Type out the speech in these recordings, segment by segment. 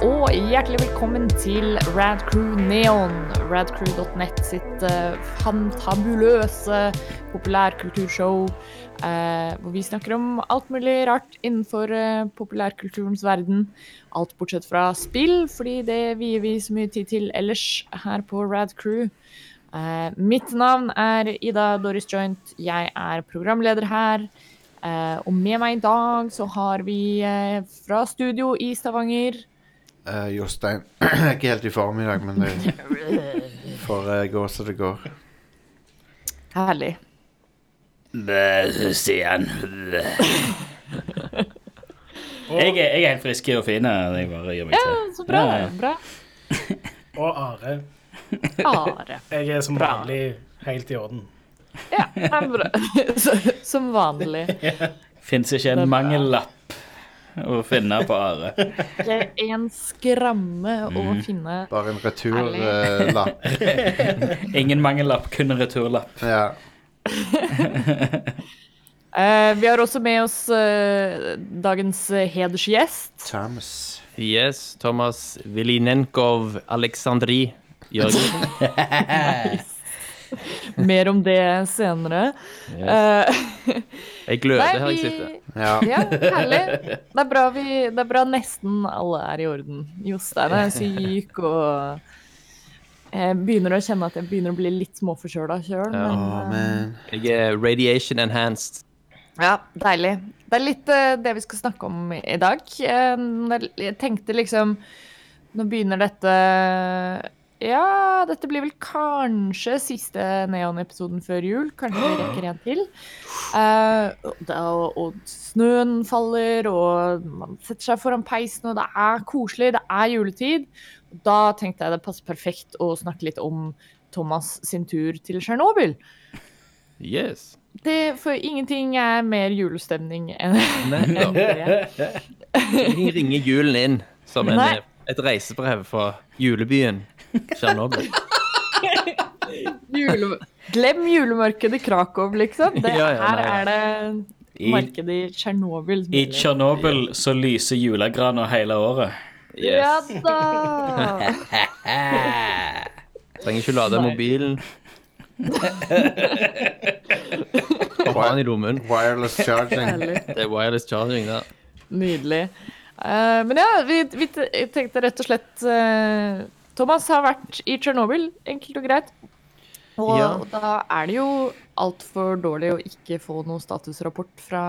og hjertelig velkommen til Radcrew Neon. Radcrew.net sitt uh, fantabuløse populærkulturshow. Uh, hvor vi snakker om alt mulig rart innenfor uh, populærkulturens verden. Alt bortsett fra spill, fordi det vier vi så mye tid til ellers her på Radcrew. Mitt navn er Ida Doris Joint. Jeg er programleder her. Og med meg i dag så har vi fra studio i Stavanger Uh, Jostein er ikke helt i form i dag, men det får uh, gå så det går. Herlig. Stian. Jeg er, jeg er helt frisk og fin. Jeg bare gjør meg Ja, så bra. Ja, ja. bra. Og Are. Are. Jeg er som Bra. vanlig helt i orden. Ja, bra. Som vanlig. Fins ikke en mangellapp å finne på Are. Det er en skramme å finne. Bare en returlapp. Ingen mangellapp, kun en returlapp. ja. Eh, vi har også med oss eh, dagens eh, hedersgjest. Thomas. Yes, Thomas Vilinenkov Aleksandri Jørgensen. Mer om det senere. Yes. Jeg gløder her jeg sitter. Ja. Ja, herlig. Det er, bra vi, det er bra nesten alle er i orden. Jostein er syk, og jeg begynner å kjenne at jeg begynner å bli litt småforkjøla sjøl. Men man. Jeg er radiation enhanced. Ja, deilig. Det er litt eh, det vi skal snakke om i dag. Eh, jeg tenkte liksom Nå begynner dette Ja, dette blir vel kanskje siste Neon-episoden før jul. Kanskje vi rekker en til. Uh, da, og, snøen faller, og man setter seg foran peisen, og det er koselig. Det er juletid. Da tenkte jeg det passer perfekt å snakke litt om Thomas sin tur til Tsjernobyl. Yes. Det, for ingenting er mer julestemning enn Nettopp. det. Ingenting ringer julen inn som en, et reisebrev fra julebyen Tsjernobyl. Jule... Glem julemarkedet i Krakow, liksom. Det, Ja, ja, her nei, ja. er det I, markedet i Tsjernobyl. I. Tsjernobyl så lyser julegrana hele året. Ja da! Trenger ikke lade mobilen. Ha den i lommen. Wireless charging. Det er wireless charging da. Nydelig. Uh, men ja, vi, vi tenkte rett og slett eh, Thomas har vært i Tsjernobyl, enkelt og greit. Og Ja. da er det jo altfor dårlig å ikke få noen statusrapport fra,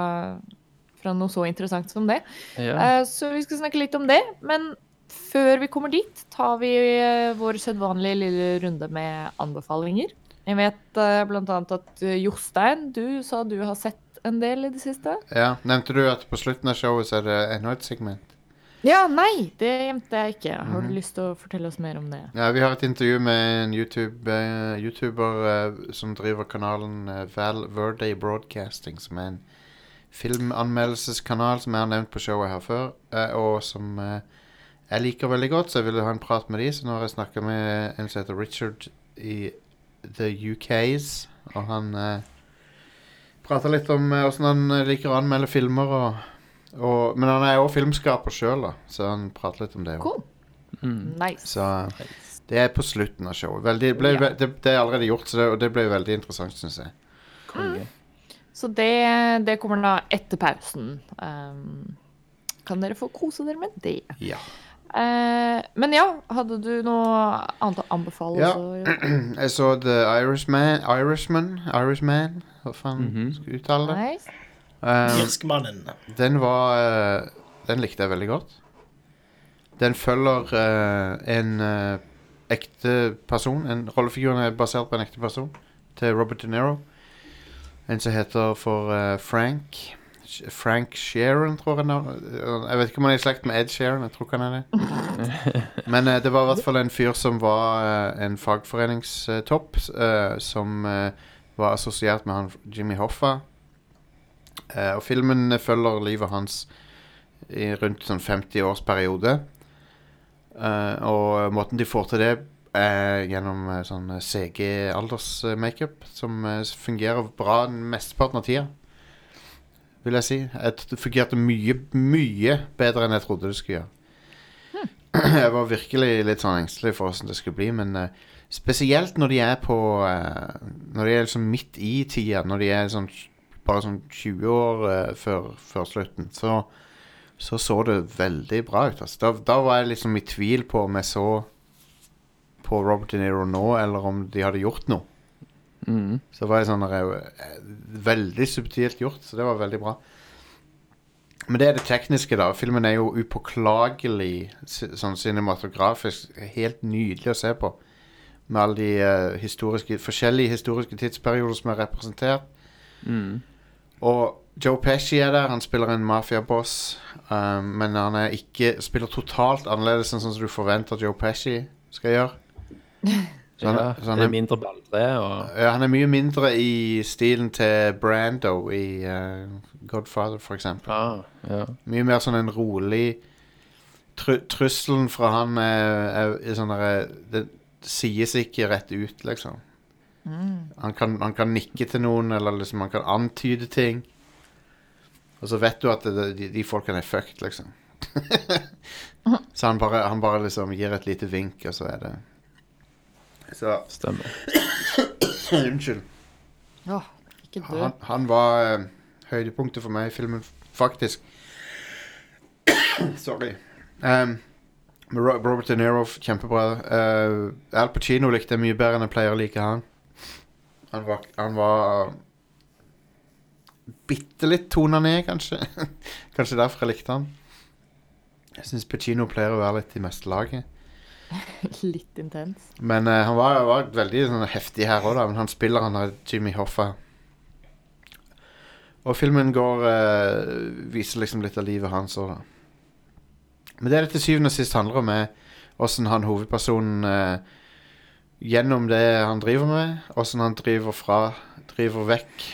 fra noe så interessant som det. Ja. Eh, Så vi skal snakke litt om det. Men før vi kommer dit, tar vi eh, vår sedvanlige lille runde med anbefalinger. Jeg vet eh, blant annet at eh, Jostein, du sa du har sett en del i det siste. Ja. Nevnte du at på slutten av showet så er det enda et segment? Ja, nei, det gjemte jeg ikke. Har Mhm. du lyst til å fortelle oss mer om det? Ja, Vi har et intervju med en YouTube, uh, YouTuber uh, som driver kanalen uh, Val Verde Broadcasting, som er en filmanmeldelseskanal som jeg har nevnt på showet her før, og som jeg liker veldig godt, så jeg ville ha en prat med de, så nå har jeg snakka med en som heter Richard i The UKs, og han prater litt om åssen han liker å anmelde filmer, og, og, men han er jo filmskaper sjøl, så han prater litt om det òg. Cool. Mm. Nice. Så det er på slutten av showet. Veldig, ble, Ja. det, det er allerede gjort, så det, og det ble veldig interessant, syns jeg. Konge. Så det, det kommer da etter pausen. Um, kan dere få kose dere med det. Ja. Uh, men ja, hadde du noe annet å anbefale? Ja. også? Jeg så The Irishman Irishman, Irishman Hva faen Mhm. skal jeg uttale det? Nice. Eh, Irskmannen. den var eh, Den likte jeg veldig godt. Den følger eh, en ekte person. En rollefigur er basert på en ekte person. Til Robert De Niro. En som heter for Frank. Frank Sheeran, tror jeg. Jeg vet ikke om han er i slekt med Ed Sheeran. Jeg tror ikke han er det. Men det var i hvert fall en fyr som var en fagforeningstopp, som var assosiert med han Jimmy Hoffa. Eh, og filmen følger livet hans i rundt sånn 50 års periode. Eh, og måten de får til det, er gjennom eh, sånn CG-aldersmakeup, som eh, fungerer bra mesteparten av tida. Vil jeg si. Det fungerte mye, mye bedre enn jeg trodde det skulle gjøre. jeg var virkelig litt sånn engstelig for hvordan det skulle bli, men eh, spesielt når de er på eh, Når de er liksom midt i tida, når de er sånn bare sånn 20 år eh, før, før slutten, så, så så det veldig bra ut. Altså. Da, da var jeg liksom i tvil på om jeg så på Robert De Niro nå, eller om de hadde gjort noe. Mm. Så var jeg sånn eh, Veldig subtilt gjort, så det var veldig bra. Men det er det tekniske, da. Filmen er jo upåklagelig sånn cinematografisk. Helt nydelig å se på. Med alle de uh, historiske, forskjellige historiske tidsperioder som er representert. Mm. Og Joe Pesci er der. Han spiller en mafiaboss. Um, men han er ikke spiller totalt annerledes enn sånn som du forventer Joe Pesci skal gjøre. Så han, ja, så han er er mindre balltre og ja, han er mye mindre i stilen til Brando i uh, Godfather, for eksempel. ah, ja. Mye mer sånn en rolig tru Trusselen fra han er, er, er sånn derre Det sies ikke rett ut, liksom. Han, kan, han kan nikke til noen, eller liksom han kan antyde ting. Og så vet du at det, de, de folkene er fucked, liksom. så han bare, han bare liksom gir et lite vink, og så er det Så Stemmer. Unnskyld. Ja, ikke dø. Han, han var eh, høydepunktet for meg i filmen, faktisk. Sorry. Um, Robert De Niro, kjempebra. Uh, Al Pacino likte jeg mye bedre enn jeg pleier å like han. Han var, han var bitte litt tona ned, kanskje. kanskje derfor jeg likte han. Jeg syns Pacino pleier å være litt i meste laget. Litt intens. Men uh, han var, var veldig sånn, heftig her òg, men han spiller han der Jimmy Hoffa. Og filmen går uh, viser liksom litt av livet hans òg, da. Men det det til syvende og sist handler om, er åssen han hovedpersonen eh, Gjennom det han driver med, åssen han driver fra Driver vekk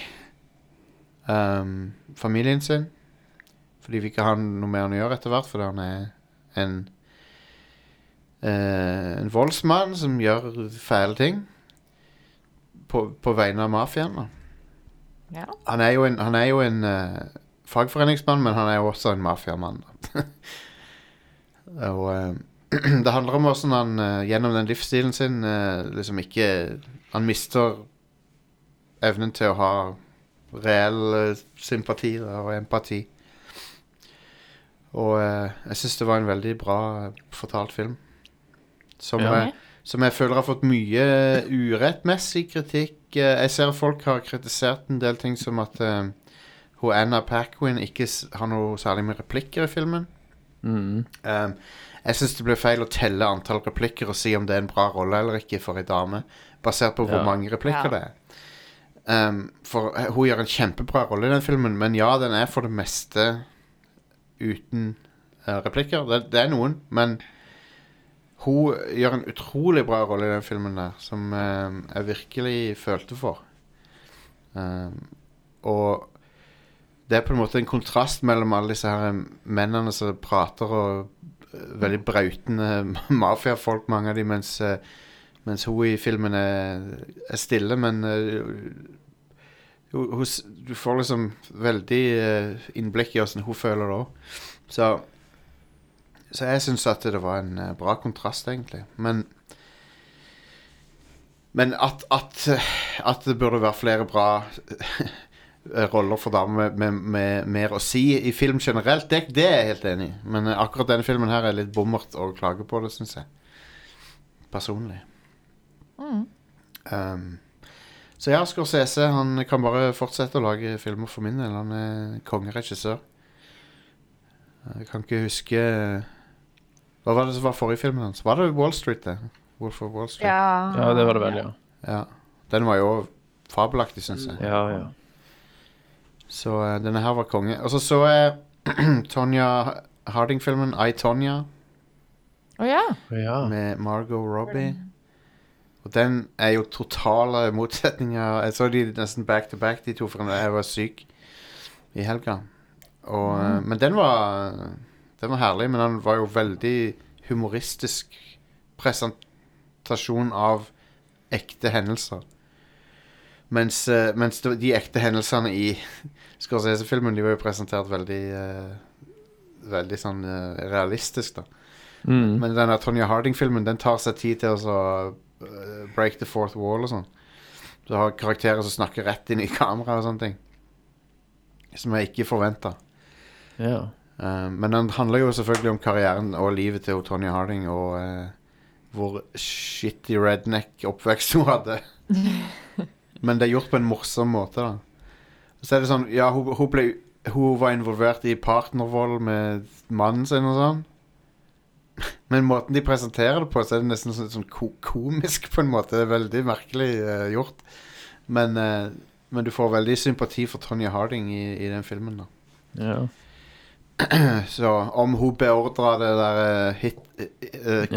um, familien sin. Fordi vi ikke har noe mer han å gjøre etter hvert, fordi han er en uh, en voldsmann som gjør fæle ting på, på vegne av mafiaen. Ja. Han er jo en, han er jo en uh, fagforeningsmann, men han er jo også en mafiamann. Og eh, det handler om hvordan han eh, gjennom den livsstilen sin eh, liksom ikke Han mister evnen til å ha reell eh, sympati og empati. Og jeg syns det var en veldig bra fortalt film. Som, Ja. som jeg føler har fått mye urettmessig kritikk. Jeg ser folk har kritisert en del ting som at uh, Anna Paquin ikke har noe særlig med replikker i filmen. Mm. Um, jeg syns det blir feil å telle antall replikker og si om det er en bra rolle eller ikke for ei dame, basert på hvor Ja. mange replikker Ja. det er. Um, for eh, hun gjør en kjempebra rolle i den filmen, men ja, den er for det meste uten uh, replikker. Det, det er noen, men hun gjør en utrolig bra rolle i den filmen der, som uh, jeg virkelig følte for. Um, og det er på en måte en kontrast mellom alle disse her mennene som prater og veldig brautende mafiafolk, mange av de, mens, eh, mens hun i filmen er, er stille, men eh, hun, hun, du får liksom veldig eh, innblikk i hvordan hun føler det òg. Så, så jeg syns at det var en bra kontrast, egentlig. Men men at, at, at det burde være flere bra roller for damer med, med, med mer å si i film generelt, det, det er jeg helt enig i. Men eh, akkurat denne filmen her er litt bommert å klage på det, syns jeg. Personlig. Mm. Um, så ja, Scorsese han kan bare fortsette å lage filmer for min del. Han er kongeregissør. Jeg kan ikke huske Hva var det som var forrige filmen hans? Var det Wall Street, det? Wolf of Wall Street? Ja. Ja, det var det vel, ja. Ja. Den var jo fabelaktig, syns jeg. Ja, ja. Så eh, denne her var konge. Og så så jeg Tonja Harding-filmen I, Tonya Å ja. ja. med Margot Robbie. Og den er jo totale motsetninger. Jeg så de nesten back to back, de to, for jeg var syk i helga. Og, eh, Men den var Den var herlig, men den var jo veldig humoristisk presentasjon av ekte hendelser. Mens, eh, mens de ekte hendelsene i Scorsese-filmen De var jo presentert veldig eh, Veldig sånn eh, realistisk, da. Mm. Men denne Tonja Harding-filmen Den tar seg tid til å så, break the fourth wall og sånn. Du har karakterer som snakker rett inn i kamera og sånne ting. Som jeg ikke forventa. Ja. men den handler jo selvfølgelig om karrieren og livet til Tonya Harding og uh, hvor shitty redneck oppvekst hun hadde. men det er gjort på en morsom måte, da. Så er det sånn Ja, hun, hun, ble, hun var involvert i partnervold med mannen sin og sånn. Men måten de presenterer det på, så er det nesten sånn, sånn ko komisk på en måte. Det er veldig merkelig uh, gjort. Men, uh, men du får veldig sympati for Tonje Harding i, i den filmen, da. ja. Så om hun beordra det der uh, hit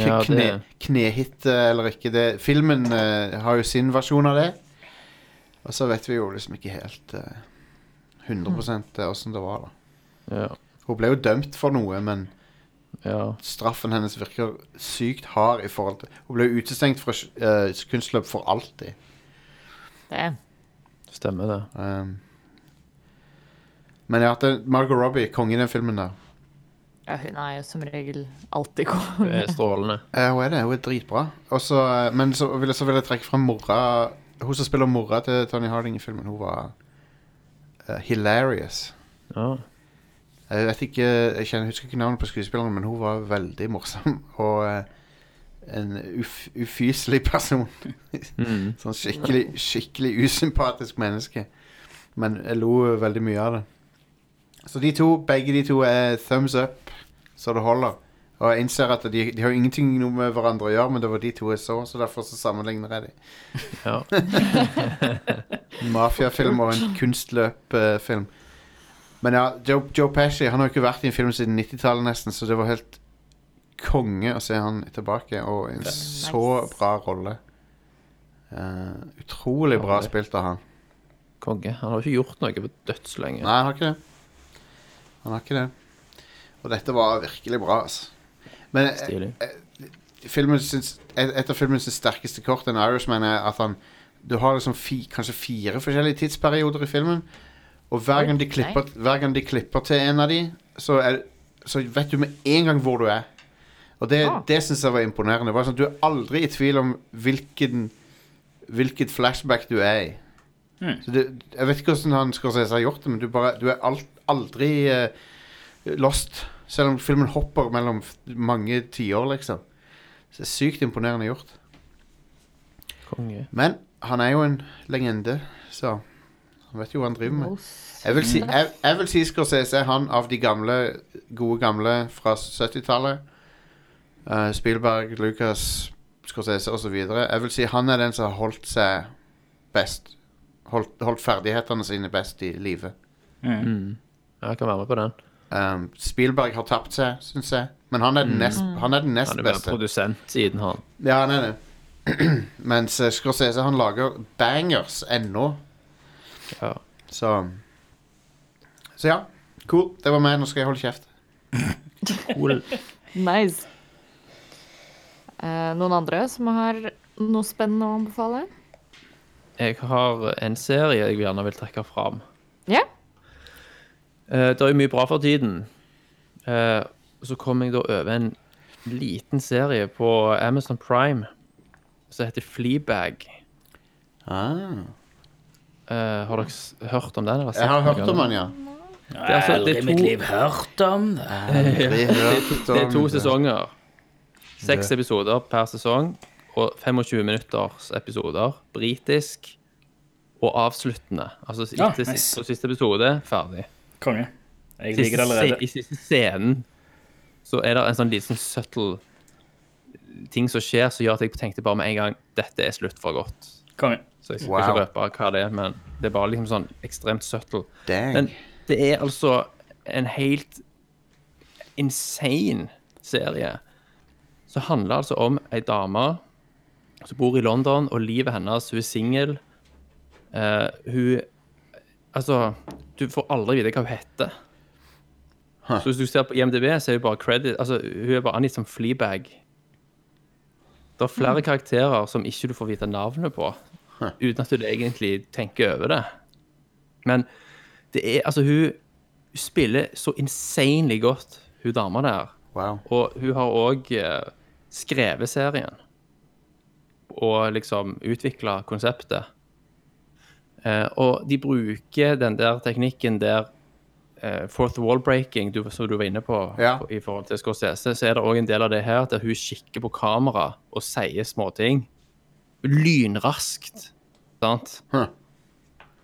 Ja, kne, det- knehit eh, eller ikke det Filmen har jo sin versjon av det. Og så vet vi jo liksom ikke helt eh, 100% åssen det var, da. Ja. Hun ble jo dømt for noe, men ja. straffen hennes virker sykt hard i forhold til Hun ble jo utestengt fra uh, kunstløp for alltid. Det. Stemmer det. Um, men ja, det, Margot Robbie, konge i den filmen der. Ja, hun er jo som regel alltid Det konge. strålende. Eh, hun er det, hun er dritbra. Også, eh, men så vil, jeg, så vil jeg trekke frem mora Hun som spiller mora til Tony Harding i filmen. Hun var uh, hilarious. Ja. Jeg vet ikke Jeg kjenner, husker ikke navnet på skuespilleren, men hun var veldig morsom. Og uh, en uf, ufyselig person. Mm. sånn skikkelig, skikkelig usympatisk menneske. Men jeg lo veldig mye av det. Så de to, begge de to er thumbs up, så det holder. Og jeg innser at de, de har jo ingenting noe med hverandre å gjøre, men det var de to jeg så, så derfor så sammenligner jeg de. ja. Mafiafilm og en kunstløpfilm. Men ja, Joe, Joe Pesci han har jo ikke vært i en film siden 90-tallet nesten, så det var helt konge å se han tilbake, og en så bra rolle. Uh, utrolig bra Herlig. spilt av han. Konge. Han har ikke gjort noe på dødslenge. Nei, han har ikke det. Han har ikke det. Og dette var virkelig bra, altså. Men eh, Stilig. filmen syns, et, et av filmens sterkeste kort, en Irishman, er at han Du har liksom fi, kanskje fire forskjellige tidsperioder i filmen. Og hver gang, de klipper, hver gang de klipper til en av de, så, er, så vet du med en gang hvor du er. Og det, Ah. det syns jeg var imponerende. Var sånn, du er aldri i tvil om hvilken, hvilket flashback du er i. Mm. Så det, jeg vet ikke hvordan han Scorsese seg gjort det, men du, bare, du er alt, aldri uh, lost. Selv om filmen hopper mellom f- mange tiår, liksom. Så det er sykt imponerende gjort. Konge. Men han er jo en legende, så han vet jo hva han driver med. Jeg vil si, jeg, jeg vil si Scorsese er han av de gamle, gode gamle fra 70-tallet. Eh, Spielberg, Lucas, Scorsese osv. Jeg vil si han er den som har holdt seg best. Holdt, holdt ferdighetene sine best i live. Mm. Mm. Jeg kan være med på den. Um, Spielberg har tapt seg, syns jeg. Men han er den nest, han er den nest Han er beste. produsent siden han. Ja, han er det. Mens eh, Scorsese han lager bangers ennå. Ja. Så Så ja. Cool. Det var meg. Nå skal jeg holde kjeft. Cool. Nice. Eh, noen andre som har noe spennende å anbefale? Jeg har en serie jeg gjerne vil trekke fram. Ja? Eh, det er jo mye bra for tiden. Eh, så kom jeg da over en liten serie på Amazon Prime som heter Fleabag. Ah. Eh, har dere hørt om den? eller sett Jeg har hørt om den? ja. Jeg er altså- har det er to... mitt liv hørt om det. Det er to sesonger. Seks episoder per sesong og 25 minutters episoder. Britisk og avsluttende. Altså Ja, nice. siste, siste episode, ferdig. Konge. Jeg liker det allerede. I siste scenen så er det en sånn liten subtle ting som skjer som gjør at jeg tenkte bare med en gang dette er slutt for godt. Konge. Så jeg skal Wow. ikke røpe hva det er, men det er bare liksom sånn ekstremt subtle. Dang. Men det er altså en helt insane serie. Så handler altså om ei dame som bor i London, og livet hennes Hun er singel. Uh, hun Altså, du får aldri vite hva hun heter. Så hvis du ser på IMDb, så er hun bare credit Altså, hun er bare angitt som Fleabag. Det er flere karakterer som ikke du får vite navnet på, uten at du egentlig tenker over det. Men det er Altså, hun, hun spiller så insanely godt, hun dama der. Wow. Og hun har òg eh, skrevet serien. Og liksom utvikla konseptet. Eh, og de bruker den der teknikken der eh, fourth wall breaking, du, som du var inne på Ja. i forhold til Scorsese, så er det òg en del av det her der hun kikker på kamera og sier småting. Lynraskt. Sant? Huh.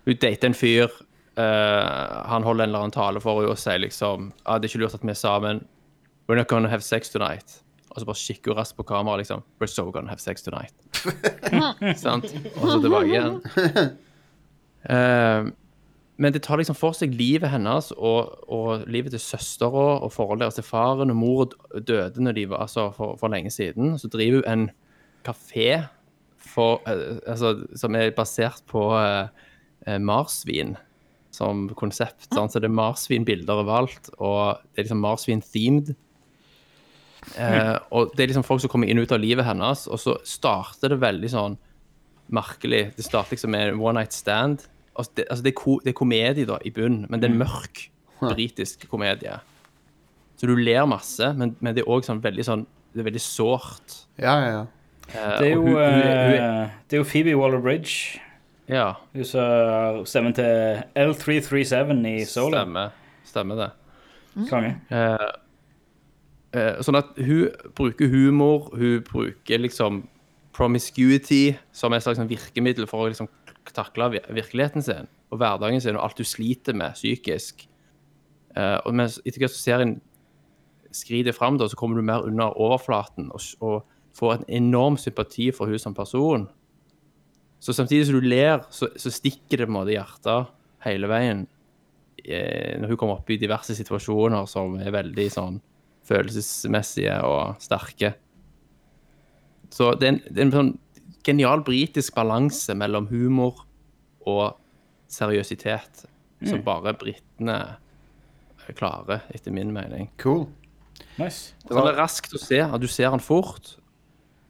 Hun dater en fyr. eh, han holder en eller annen tale for henne og sier liksom ah, Det er ikke lurt at vi er sammen. We're not gonna have sex tonight. Og så bare kikker hun raskt på kamera liksom. We're so gonna have sex tonight. Sant? Og så tilbake igjen. Eh, men det tar liksom for seg livet hennes og, og livet til søstera og forholdet deres til faren. Og mor døde når de var, altså, for, for lenge siden. Så driver hun en kafé for, uh, altså, som er basert på uh, marsvin som konsept. Sånn. Så det er marsvinbilder overalt, og det er liksom marsvin-themed. Uh, og det er liksom folk som kommer inn og ut av livet hennes, og så starter det veldig sånn merkelig. Det starter liksom med en one night stand. Altså det, altså det, er, ko, det er komedie da, i bunnen, men det er en mørk britisk komedie. Så du ler masse, men, men det er òg sånn veldig sånn Det er veldig sårt. Ja, ja, ja. Eh, Det er jo, hun- hun er- hun er- eh, det er jo Phoebe Waller-Bridge. Ja, Hun som stemmen til L337 i Solo. stemmer. Stemmer det. Konge. Eh, eh, sånn at hun bruker humor, hun bruker liksom promiscuity som et slags sånn virkemiddel for å liksom takle virkeligheten sin og hverdagen sin og alt du sliter med psykisk. Uh, og mens etter hvert som serien skrider fram, da, så kommer du mer under overflaten og, og får en enorm sympati for hun som person. Så samtidig som du ler, så, så stikker det på en måte hjertet hele veien eh, når hun kommer opp i diverse situasjoner som er veldig sånn følelsesmessige og sterke. Så det er en, det er en sånn genial britisk balanse mellom humor og seriøsitet som bare britene klarer, etter min mening. Cool. Nice. Så det er raskt å se, at du ser han fort,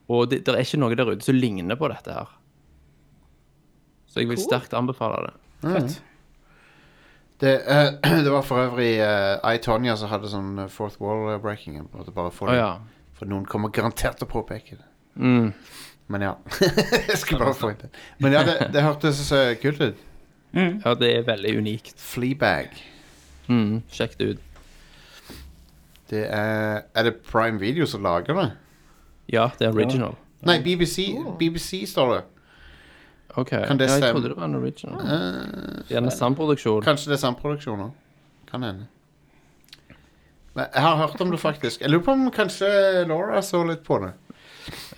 og det, det er ikke noe der ute som ligner på dette her. Så jeg vil sterkt anbefale det. Fett. Det, uh, det var for øvrig uh, I, Tonya, som hadde sånn eh, fourth wall eh, breaking. Få Å ja. For noen kommer garantert til å påpeke det. Mm. Men ja. jeg skulle bare få det. Men ja, det, det hørtes eh, kult ut. ja, det er veldig unikt. Fleabag. Mm. Sjekk det ut. Det er Er det Prime Video som lager det? Ja, det er original. Nei, BBC, BBC står det. Ok, Kan det ja, jeg stemme? trodde det var en original. Eh, Gjerne samproduksjon. kanskje det er samproduksjoner. Kan hende. Men jeg har hørt om det, faktisk. Jeg lurer på om kanskje Laura så litt på det.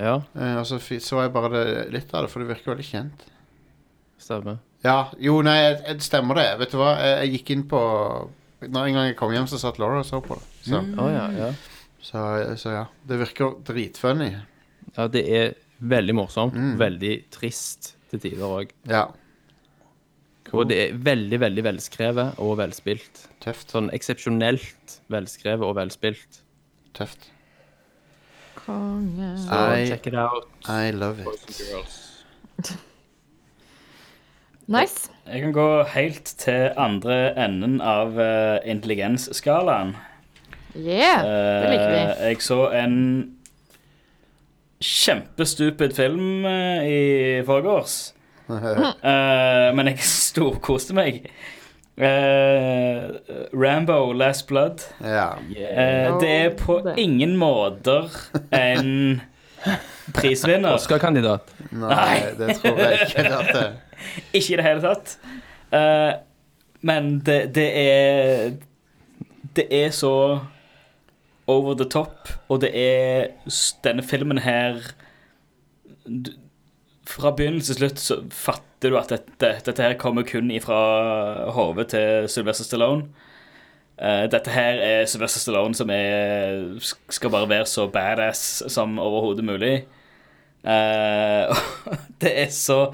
Ja, Eh, og så fi- så jeg bare det, litt av det, for det virker veldig kjent. stemmer. Ja, jo, nei, jeg- jeg- stemmer det. Vet du hva, jeg, jeg gikk inn på Når En gang jeg kom hjem, så satt Laura og så på det. Så, Å ja, ja. så, så ja. Det virker dritfunny. Ja, det er veldig morsomt. Mm. Veldig trist til tider òg. Ja, Og det er veldig, veldig velskrevet og velspilt. tøft. Sånn eksepsjonelt velskrevet og velspilt. Tøft. Konge. Så I- check it out. I love it. Nice. Jeg kan gå helt til andre enden av uh, intelligensskalaen. Yeah, det liker vi. Eh, jeg så en kjempestupid film uh, i forgårs. uh, men jeg storkoste meg. Eh, Rambo Last Blood. Ja. Eh, det er på ingen måter en prisvinner. Oscar-kandidat. Nei, Nei. det tror jeg ikke. At det. Ikke i det hele tatt. Uh, men det, det er Det er så over the top, og det er Denne filmen her du, Fra begynnelse til slutt så fatter du at dette, dette her kommer kun ifra hodet til Sylvester Stallone. Uh, dette her er Sylvester Stallone som er, skal bare være så badass som overhodet mulig. Uh, det er så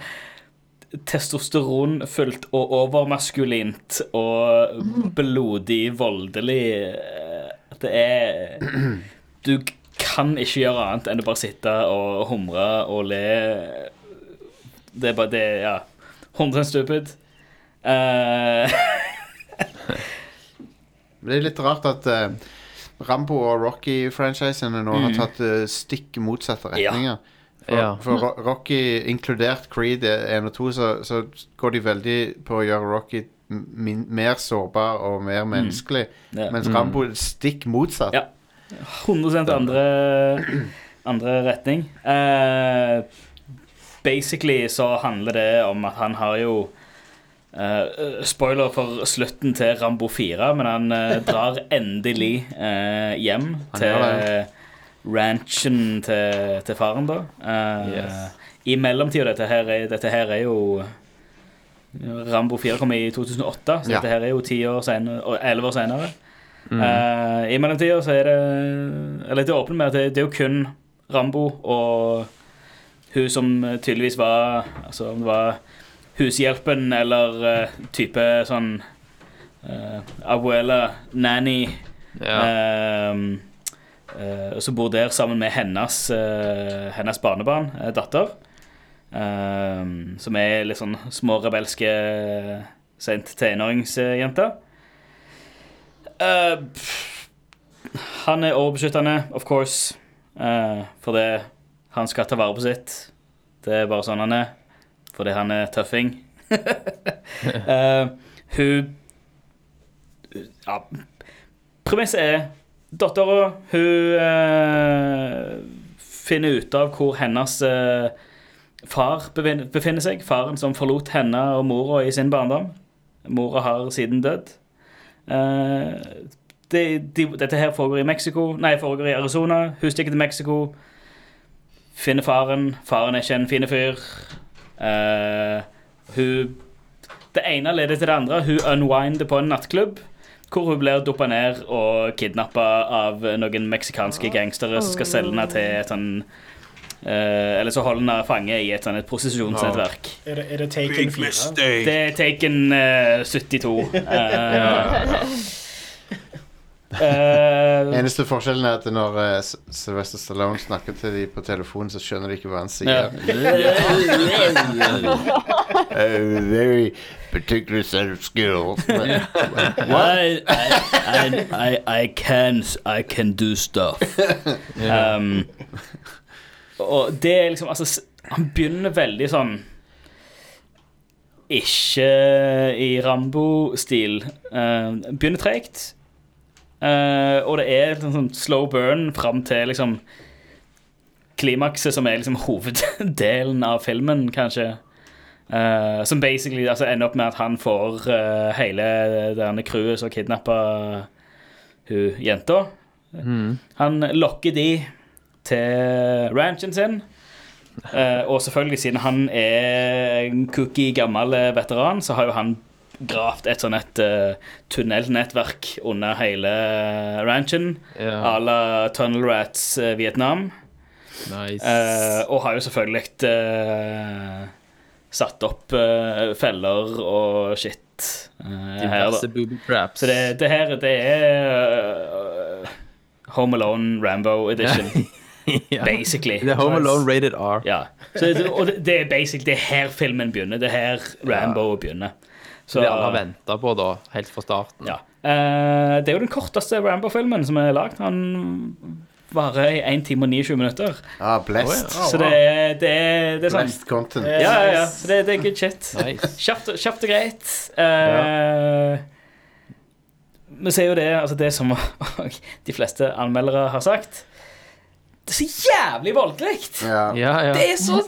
testosteronfullt og overmaskulint og blodig voldelig. eh, det er Du kan ikke gjøre annet enn å bare sitte og humre og le. Det er bare det, ja. 100 stupid. Uh, Det er litt rart at uh, Rambo og Rocky-franchisene nå har tatt uh, stikk motsatte Ja. retninger. For, Ja. for Rocky, inkludert Creed 1 og 2, så, så går de veldig på å gjøre Rocky min, mer sårbar og mer menneskelig. Ja. Mens Rambo mm. stikk motsatt. Ja. 100 andre, andre retning. Eh, basically så handler det om at han har jo uh, Spoiler for slutten til Rambo 4, men han uh, drar endelig uh, hjem til ranchen til, til faren, da. Yes. I mellomtida dette, er- dette her er jo Rambo 4 kom i 2008, så Ja. dette her er jo 10 år senere, elleve 11 år senere. Mm. I mellomtida så er det Eller det åpner med at det, det er jo kun Rambo og hun som tydeligvis var Altså om det var hushjelpen eller uh, type sånn uh, abuela, nanny Ja. uh, eh, som bor der sammen med hennes, eh, hennes barnebarn, eh, datter. Ehm, som er litt sånn små rebelske sent tenåringsjente. Eh, han er overbeskyttende, of course, uh, fordi han skal ta vare på sitt. Det er bare sånn han er, fordi han er tøffing. uh, hun ja, Premisset er dattera Hun uh, finner ut av hvor hennes uh, far befinner seg. Faren som forlot henne og mora i sin barndom. Mora har siden dødd. Uh, det, de, dette her foregår i Mexico Nei, foregår i Arizona. Hun stikker til Mexico. Finner faren. Faren er ikke en fin fyr. Uh, hun Det ene leder til det andre. Hun unwinder på en nattklubb. Hvor hun blir duppa ned og kidnappa av noen meksikanske gangstere som skal selge henne til et sånn Uh, Eller så holder henne fange i et sånn et prostitusjonsnettverk. Er det, er det Taken 4? Det er Taken uh, 72. Eh, eh, Eneste forskjellen er at når uh, Sylvester Stallone snakker til dem på telefonen, så skjønner de ikke hva han sier. A very particular set of skills. I, I, I, I, can, I can do stuff. Um, og det er liksom altså, Han begynner veldig sånn Ikke i Rambo-stil. Uh, begynner tregt. Uh, og det er en sånn slow burn fram til liksom klimakset, som er liksom hoveddelen av filmen, kanskje. Uh, som basically altså, ender opp med at han får uh, hele denne crewet som kidnappa hun jenta. Han lokker de til ranchen sin. Og selvfølgelig, siden han er en cookie gammel veteran, så har jo han gravd et sånn et uh, tunnelnettverk under hele ranchen. Ja. À la Tunnel Rats uh, Vietnam. Nice. Uh, og har jo selvfølgelig eh, satt opp eh, feller og shit eh, her, Diverse booby traps. Så det, det her, det er eh, Home Alone Rambo edition, ja. basically. Er Home Alone rated R. Ja. Så det, og det, det er basically det er her filmen begynner. Det er her Rambo begynner. Så, Det alle har venta på, da, helt fra starten. ja. Eh, det er jo den korteste Rambo-filmen som er lagd. Han varer i 1 time og 29 minutter. ah, blessed. Så det er, det er, det er sånn Blessed content. Ja, ja, ja. Så Det, det er good shit. Nice. Kjapt, og- kjapt og greit. Eh, Vi ser jo det, altså det som de fleste anmeldere har sagt. Det er så jævlig voldelig! Ja. Ja, ja. Det er så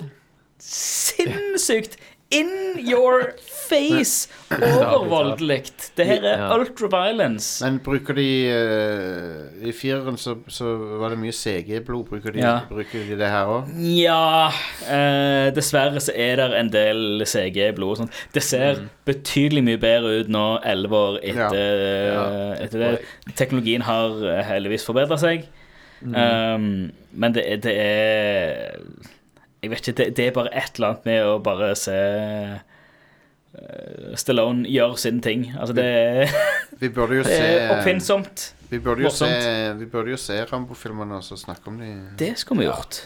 sinnssykt in your face overvoldelig. Det her er Ja. ultra-violence. Men bruker de uh, I fireren så, så var det mye CG-blod. Bruker, de- Ja. bruker de det her òg? Ja Uh, Dessverre så er det en del CG-blod og sånt. Det ser betydelig mye bedre ut nå, elleve år etter, Ja, etter det. Teknologien har eh, heldigvis forbedra seg. Um, men det, det er Jeg vet ikke, det, det er bare et eller annet med å bare se eh, Stallone gjør sin ting. Altså, det Vi det er oppfinnsomt. Vi burde jo se, vi burde jo se Rambo-filmene og så snakke om de. Det skulle vi gjort.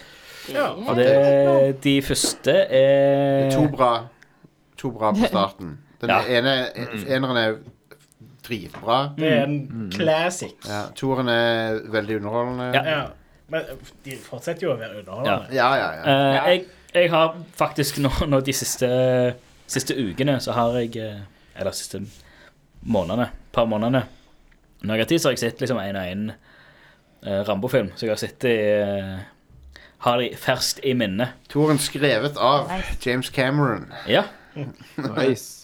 Ja, Og det, de første er To bra To bra på starten. Den Ja. ene Eneren er dritbra. Det er en classic. Ja, Toren er veldig underholdende. Ja. Ja. Men de fortsetter jo å være underholdende. ja, ja. ja. Eh, jeg, jeg har faktisk nå, nå de siste, siste ukene så har jeg eh, Eller siste månedene, par månedene Når jeg har tid, så har jeg sett liksom en og en eh, Rambo-film. Så jeg har sett i eh, Har de ferskt i minne. Toren skrevet av James Cameron. Ja. Nice.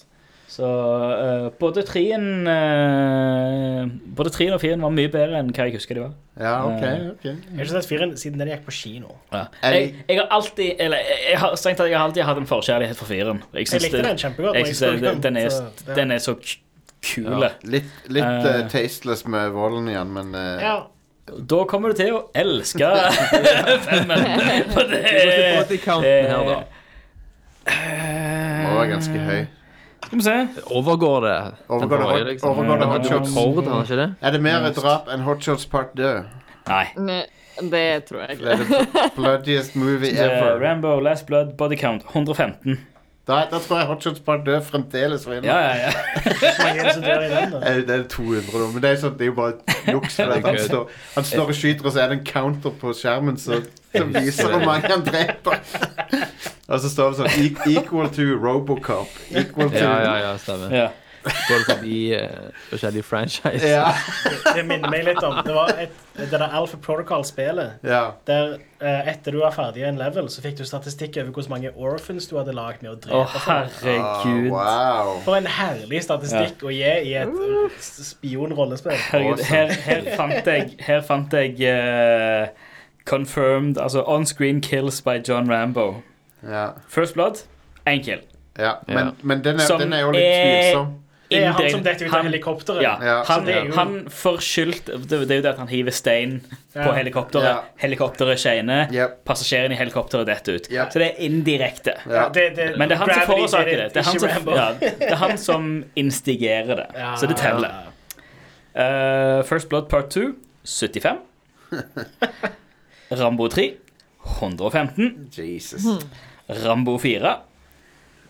Så uh, både treen eh, Både treen og firen var mye bedre enn hva jeg husker de var. Ja, OK. Eh, ok Jeg har ikke sett firen siden den gikk på kino. Ja. Jeg, jeg har alltid Eller jeg, har strengt tatt jeg har alltid hatt en forkjærlighet for firen. Jeg, Jeg likte det- den kjempegodt. Jeg synes det, den, den, er, så ja. den er så k- kul. Ja. Litt, litt uh, tasteless med volden igjen, men Ja. Da kommer du til å elske femmen. For det er må være ganske høy. Skal vi se. Overgår det Overgår det hot- liksom? overgår det Den hot shots? rekord, har ikke det? Er det mer drap enn Hotshots Part Død? Nei. Ne, Det tror jeg Det er ikke. the bloodiest movie Det er ever. Rambo Last Blood Body Count 115. Da, da tror jeg Hotshots Part Død fremdeles vinner. Ja, ja, ja. Det Det er 200 nå, men det er, sånn, det er jo bare juks. Han, står- han står og skyter, og så er det en counter på skjermen som viser hvor mange han dreper. Og så står det sånn "E- Equal to Robocop. Equal to Ja, ja, ja, stemmer. ja. Går det forbi uh, forskjellige franchise. Ja. Det minner meg litt om Det var et, det der Alpha Protocol-spelet. ja. Der eh, etter du var ferdig i en level, så fikk du statistikk over hvor mange orphans du hadde lagd med å Å, drepe folk. herregud. Ah, wow. For en herlig statistikk å gi i et spionrollespill spion-rollespill. Herregud, her, her fant jeg, her fant jeg eh, confirmed Altså on screen kills by John Rambo. Ja. First Blood, én kill. ja. Men, Ja. men den, er, Som den er jo litt er- tvilsom. Det er han som detter ut av han- helikopteret. Ja, Ja, han, det er jo- han forskyldt det, det er jo det at han hiver stein på Ja. helikopteret. Ja. Helikopteret skjener. Yep. Passasjeren i helikopteret detter ut. Yep. Så det er indirekte. Ja. Det, det, Men det er han som Gravity forårsaker det. Det er han ikke som, Rambo. ja, det er han som instigerer det. Ja, Så det teller. Eh, First Blood Part 2 75. Rambo 3 115. Jesus. Rambo 4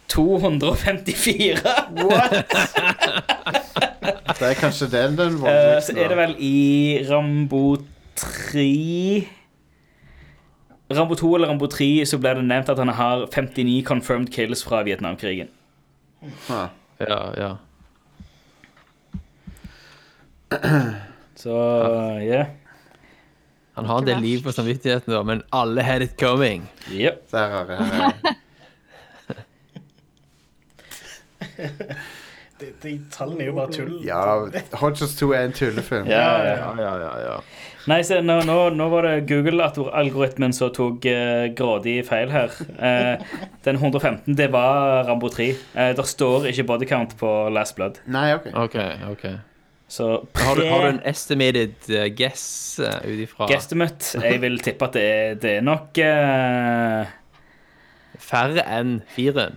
254. What?! Det er kanskje den den Eh, så er det vel i Rambo 3 Rambo 2 eller Rambo 3 så ble det nevnt at han har 59 confirmed kills fra Vietnamkrigen. Huh. Ja, ja. Så ja. Han har en del liv på samvittigheten, da, men alle had it coming. Yep. Der har vi. De, de tallene er jo bare tull. Ja, Hodges 2 er en tullefilm. Ja, ja. Ja, ja, ja, ja. Nei, se, nå, nå, nå var det Google-algoritmen som tok eh, grådig feil her. Eh, den 115, det var Rambo 3. Eh, der står ikke body count på Last Blood. Nei, OK. OK. ok Så Har du, har du en estimated eh, guess uh, ut ifra guesstimate Jeg vil tippe at det er, det er nok uh... færre enn firen?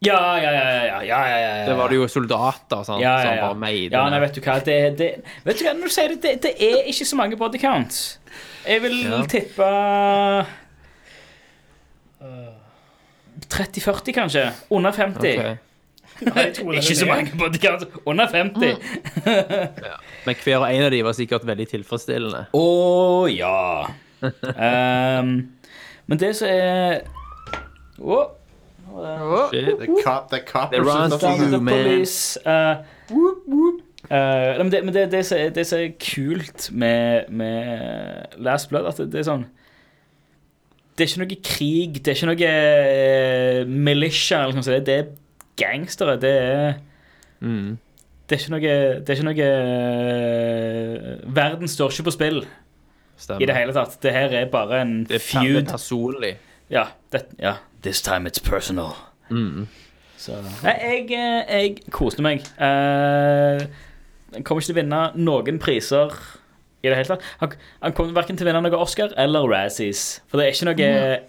Ja, ja, ja, ja, ja, ja. Det var det jo soldater sant, ja, ja, som ja. bare meide ja, nei, vet du hva det, det, Vet du hva, når du sier det, det, det er ikke så mange body counts. Jeg vil tippe 30-40, kanskje. Under 50. Ok. Ikke så mange bodyguards. Under 50. Men hver og en av de var sikkert veldig tilfredsstillende. Å ja. um, men det som er Shit. The, cop, the The eh, eh, Men det, men det, det, som er, det som er kult med, med Last Blood, at det, det er sånn Det er ikke noe krig, det er ikke noe eh, militia, man. Det er gangstere. Det er Mm. Det er ikke noe, det er ikke noe eh, Verden står ikke på spill Stemmer. i det hele tatt. Det her er bare en Det er det er feud. personlig. Ja, det, ja. This time it's personal. Mm. Så Nei, jeg, eh, jeg koste meg. Uh, Jeg kommer ikke til å vinne noen priser i det hele tatt. Han, han kommer verken til å vinne noe Oscar eller Razzies. For det er ikke noe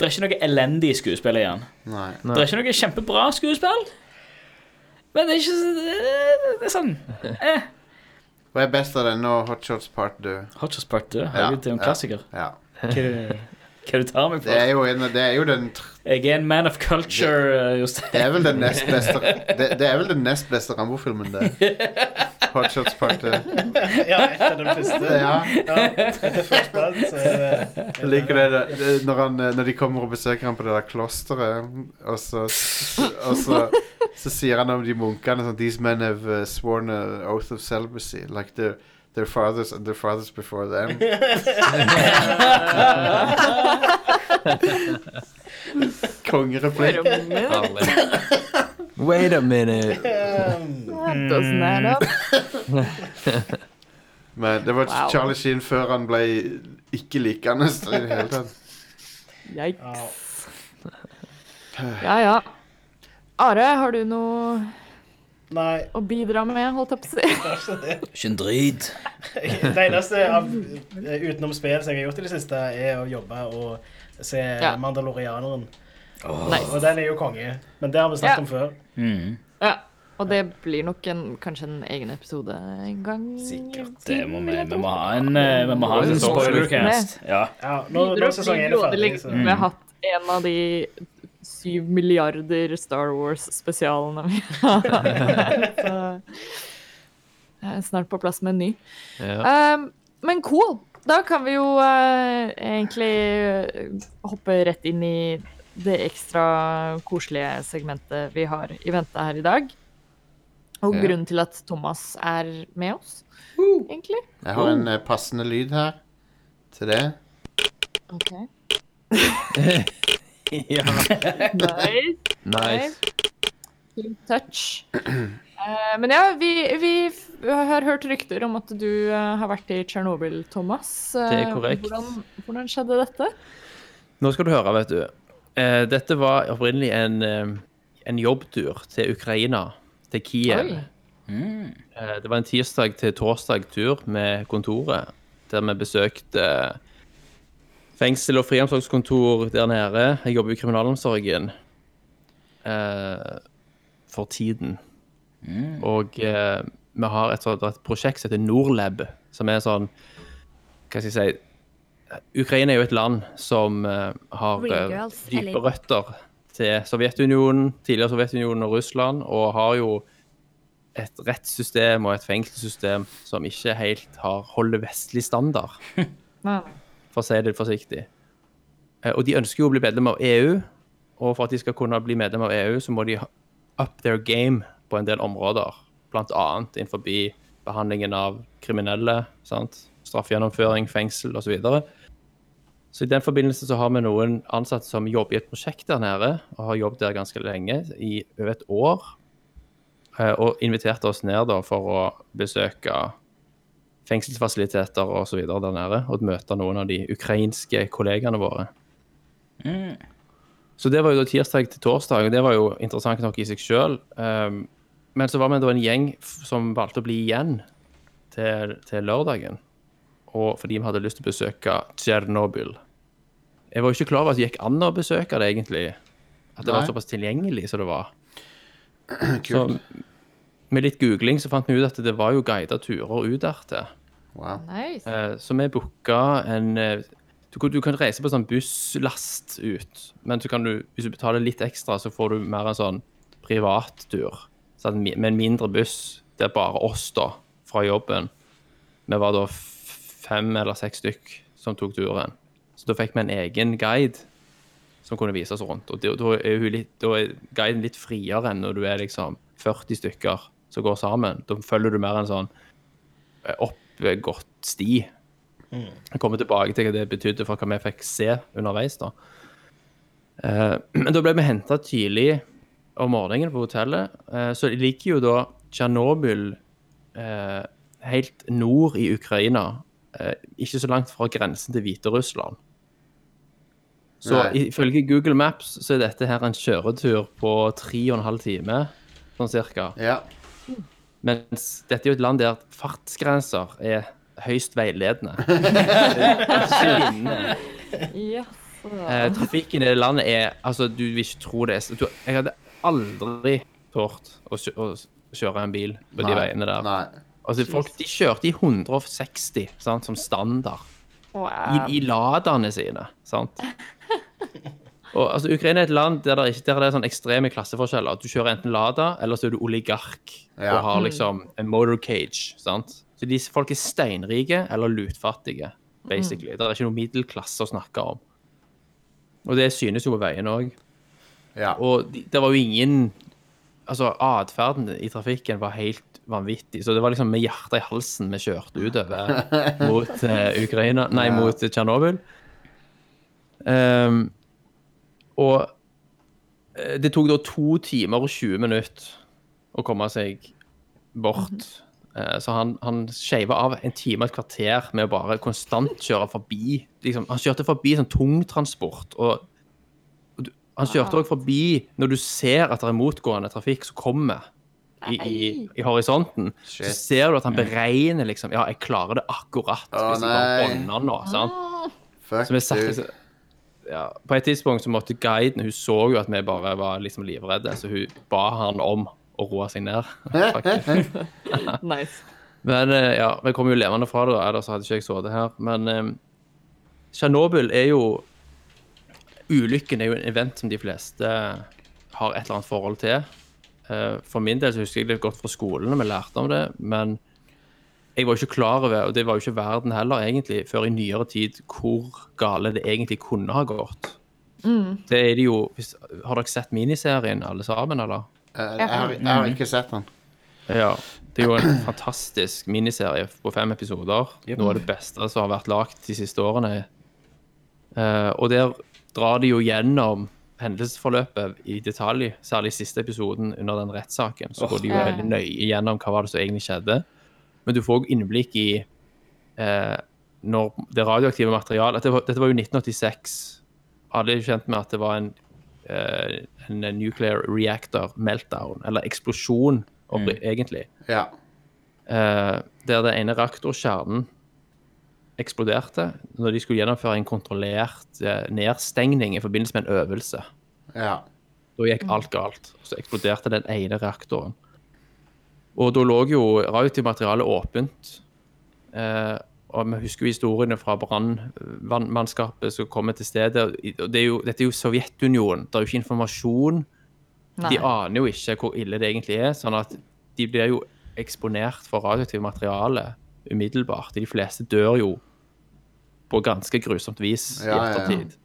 Det er ikke noe elendig skuespill i den. Nei. Det er ikke noe kjempebra skuespill. Men det er ikke så- Det det er sånn eh. Hva er best av denne og Hotshots Part 2? Hot Shots Part 2. Ja, Herregud, det er jo en klassiker. Ja. Hva er det, hva du tar meg Det er jo, en, det er jo den tr- Jeg er en man of culture, eh, Jostein. Det er vel den nest beste Det, det er vel den nest beste Rambo-filmen, det. Hotshots Part 2. Ja, etter den første. Ja. Ja, etter First Blood, så er det liker det, det, når, han, eh, når de kommer og besøker ham på det der klosteret, og så, og så, så sier han om de munkene sånn These men have uh, sworn an oath of celibacy, like their, their fathers and their fathers before them. Kongereplikk. Wait a minute. Doesn't add up. Men det var Wow. Charlie Sheen før han ble ikke likende i det hele tatt. Yikes. Ja, ja. Are, har du noe Nei, å bidra med, holdt jeg på å si? det er ikke det. Ikke en drit. Det eneste av, eh, utenom spill som jeg har gjort i det siste, er å jobbe og se Ja. Mandalorianeren. Nice. Og den er jo konge. Men det har vi snakket Ja. om før. Mm. Ja. Og det blir nok en, kanskje en egen episode en gang. Sikkert. Det må vi, vi må ha en, eh, vi må ha en spoilercast. Ja. Ja, nå, nå er sesongen er ferdig, så vi har hatt en av de syv milliarder Star Wars-spesialene vi har. Jeg er snart på plass med en ny. Ja. Um, men cool. Da kan vi jo uh, egentlig hoppe rett inn i det ekstra koselige segmentet vi har i vente her i dag. Og Ja. grunnen til at Thomas er med oss, egentlig. Jeg har en eh, passende lyd her til det. Ok. ja. Nice. Nice. Clean touch. Uh, men ja, vi, vi har hørt rykter om at du eh, har vært i Tsjernobyl, Thomas. Eh, Det er korrekt. Hvordan, hvordan skjedde dette? Nå skal du høre, vet du. Uh, dette var opprinnelig en, en jobbtur til Ukraina, til Kiev. Oi. Eh, det var en tirsdag til torsdag-tur med kontoret, der vi besøkte fengsel og friomsorgskontor der nede. Jeg jobber i kriminalomsorgen eh, for tiden. Og eh, vi har et, sånt- et prosjekt som heter Norlab, som er sånn Hva skal jeg si Ukraina er jo et land som eh, har eh, girls, dype eller? røtter til Sovjetunionen, tidligere Sovjetunionen og Russland, og har jo et rettssystem og et fengselssystem som ikke helt har holder vestlig standard, Nei. For å si det forsiktig. Eh, Og de ønsker jo å bli medlem av EU, og for at de skal kunne bli medlem av EU, så må de up their game på en del områder, annet innenfor behandlingen av kriminelle, sant? straffegjennomføring, fengsel osv. Så, videre. så i den forbindelse så har vi noen ansatte som jobber i et prosjekt der nede, og har jobbet der ganske lenge, i over et år, eh, og inviterte oss ned da for å besøke fengselsfasiliteter så videre der nede, og møte noen av de ukrainske kollegaene våre. Så det var jo da tirsdag til torsdag, og det var jo interessant nok i seg sjøl. men så var vi da en gjeng som valgte å bli igjen til, til lørdagen. Og fordi vi hadde lyst til å besøke Tsjernobyl. Jeg var jo ikke klar over at det gikk an å besøke det, egentlig. At det var såpass tilgjengelig som det var. Så Kult. med litt googling så fant vi ut at det var jo guida turer ut dertil. Wow. Nice. Eh, Så vi booka en eh, du, kan- du kan reise på sånn busslast ut, men så kan du, hvis du betaler litt ekstra, så får du mer en sånn privattur. Sånn, med en mindre buss. Det er bare oss, da, fra jobben. Vi var da fem eller seks stykk som tok turen. Så da fikk vi en egen guide som kunne vise oss rundt. Og da er, hun litt, da er guiden litt friere enn når du er liksom 40 stykker som går sammen. Da følger du mer en sånn eh, oppgått sti. Jeg kommer tilbake til hva det betydde for hva vi fikk se underveis. da. Eh, Men da ble vi henta tidlig om morgenen på hotellet. Eh, Så ligger jo da Tsjernobyl eh, helt nord i Ukraina. eh, Ikke så langt fra grensen til Hviterussland. Så Nei. ifølge Google Maps så er dette her en kjøretur på tre og en halv time, sånn cirka. Ja. Mens dette er jo et land der fartsgrenser er høyst veiledende. Jaså. Eh, trafikken i det landet er Altså, du vil ikke tro det. Du, jeg hadde aldri tort å, å kjøre en bil på de Nei. veiene der. Nei. Altså, folk de kjørte i 160 sant, som standard. Wow. i, i ladene sine, sant? Og altså, Ukraina er et land der det, ikke, der det er sånn ekstreme klasseforskjeller. Du kjører enten Lada, eller så er du oligark Ja. og har liksom en motorcage, sant? Så de folk er steinrike eller lutfattige, basically. Det er ikke noe middelklasse å snakke om. Og det synes jo på veien òg. Ja. Og de, det var jo ingen Altså, atferden i trafikken var helt vanvittig. Så det var liksom med hjertet i halsen vi kjørte utover mot uh, Ukraina Nei, Ja. mot Tsjernobyl. Ehm, og eh, det tok da to timer og 20 minutter å komme seg bort. Eh, Så han, han skeiva av en time og et kvarter med å bare konstant kjøre forbi. Liksom, han kjørte forbi sånn tungtransport. Og, og du, han kjørte òg forbi når du ser at det er motgående trafikk som kommer i, i, i horisonten. Så ser du at han beregner liksom Ja, jeg klarer det akkurat Å, hvis jeg bare nei. nå. sant? Fuck, Så vi satt, dude. liksom- ja, på et tidspunkt så måtte guiden Hun så jo at vi bare var liksom livredde, så hun ba han om å roe seg ned. Nice. Men eh, ja, vi kom jo levende fra det, ellers hadde ikke jeg sittet her. Men Tsjernobyl er jo Ulykken er jo en event som de fleste har et eller annet forhold til. Uh, For min del så husker jeg det godt fra skolen, og vi lærte om det, men jeg var jo ikke klar over, og det var jo ikke verden heller egentlig, før i nyere tid, hvor gale det egentlig kunne ha gått. Det er det jo hvis, Har dere sett miniserien, alle sammen, eller? Eh, jeg, har, jeg har ikke sett den. Ja. Det er jo en fantastisk miniserie på fem episoder. Noe av det beste som har vært lagd de siste årene. Eh, og der drar de jo gjennom hendelsesforløpet i detalj, særlig siste episoden under den rettssaken. Så går de jo veldig nøye gjennom hva var det som egentlig skjedde. Men du får også innblikk i eh, når det radioaktive materialet dette var, dette var jo 1986. Alle er kjent med at det var en, eh, en nuclear reactor meltdown, eller eksplosjon, mm. egentlig. Ja. Eh, der den ene reaktorkjernen eksploderte når de skulle gjennomføre en kontrollert eh, nedstengning i forbindelse med en øvelse. ja. Da gikk alt galt. Så eksploderte den ene reaktoren. Og da lå jo radioaktivt materiale åpent. Eh, og vi husker jo historiene fra brannmannskapet som kommer til stedet. Og det er jo, dette er jo Sovjetunionen. Det er jo ikke informasjon. Nei. De aner jo ikke hvor ille det egentlig er. Sånn at de blir jo eksponert for radioaktivt materiale umiddelbart. De fleste dør jo på ganske grusomt vis i Ja, ja, ja. ettertid.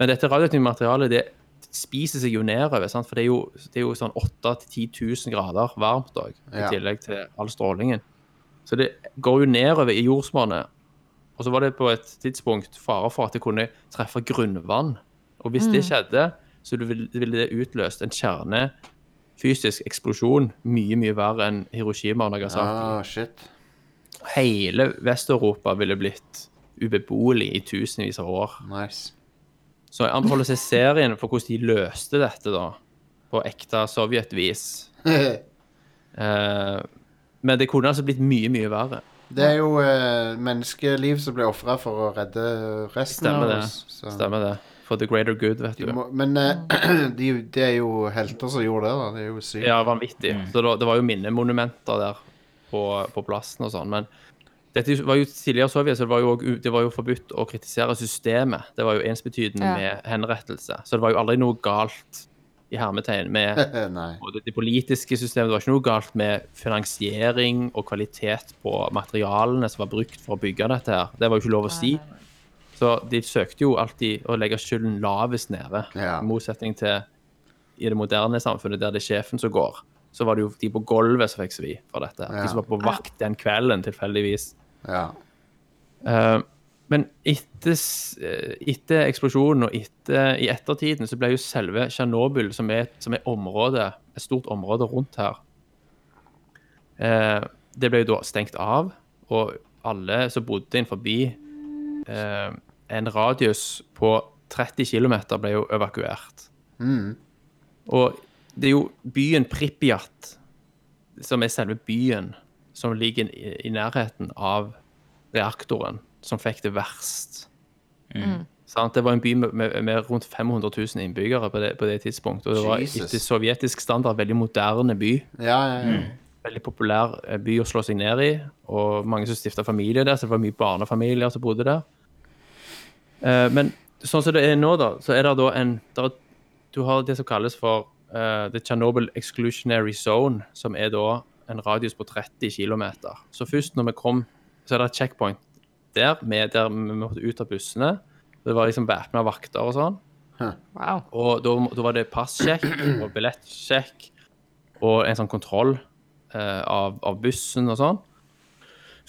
Men dette radioaktive materialet det spiser seg jo nedover, sant? for det er jo, det er jo sånn 8000-10 000 grader varmt òg, i Ja. tillegg til all strålingen. Så det går jo nedover i jordsmonnet. Og så var det på et tidspunkt fare for at det kunne treffe grunnvann. Og hvis det skjedde, så ville det utløst en kjernefysisk eksplosjon mye, mye verre enn Hiroshima og Nagasaki. Ah, shit. Hele Vest-Europa ville blitt ubeboelig i tusenvis av år. Nice. Så jeg anbefaler å se serien for hvordan de løste dette da, på ekte sovjetvis. Eh, men det kunne altså blitt mye, mye verre. Det er jo eh, menneskeliv som blir ofra for å redde resten Stemmer av det. oss. så- Stemmer det. For the greater good, vet Du du. må, men eh, de, det er jo helter som gjorde det, da. Det er jo sykt. Ja, vanvittig. Så det, det var jo minnemonumenter der på, på plassen og sånn. Men dette var jo tidligere Sovjet, så det var jo, det var jo forbudt å kritisere systemet. Det var jo ensbetydende Ja. med henrettelse. Så det var jo aldri noe galt i hermetegn med både det politiske systemet. Det var ikke noe galt med finansiering og kvalitet på materialene som var brukt for å bygge dette her. Det var jo ikke lov å si. Så de søkte jo alltid å legge skylden lavest nede. Ja. I motsetning til i det moderne samfunnet, der det er sjefen som går. Så var det jo de på gulvet som fikk svi for dette. Ja. De som var på vakt den kvelden, tilfeldigvis. Ja. Uh, men etter, eh, etter eksplosjonen og etter, i ettertiden så ble jo selve Tsjernobyl, som som er området, et stort område rundt her, uh, det ble jo da stengt av, og alle som bodde inn forbi uh, en radius på 30 km ble jo evakuert. Mm. Og det er jo byen Pripyat, som er selve byen, som ligger i, i nærheten av reaktoren, som fikk det verst. Sant? Det var en by med, med, med rundt 500 000 innbyggere på det, på det tidspunktet. Og det var Jesus. etter sovjetisk standard veldig moderne by. Ja, ja, ja. Veldig populær eh, by å slå seg ned i. Og mange som stifta familie der, så det var mye barnefamilier som bodde der. Eh, men sånn som det er nå, da, så er det da en der, er- Du har det som kalles for uh, The Chernobyl Exclusionary Zone, som er da en radius på 30 km. Så først når vi kom, så er det et checkpoint der, med, der vi måtte ut av bussene. Det var liksom væpna vakter og sånn. Wow. Og da, da var det passsjekk og billettsjekk og en sånn kontroll eh, av, av bussen og sånn.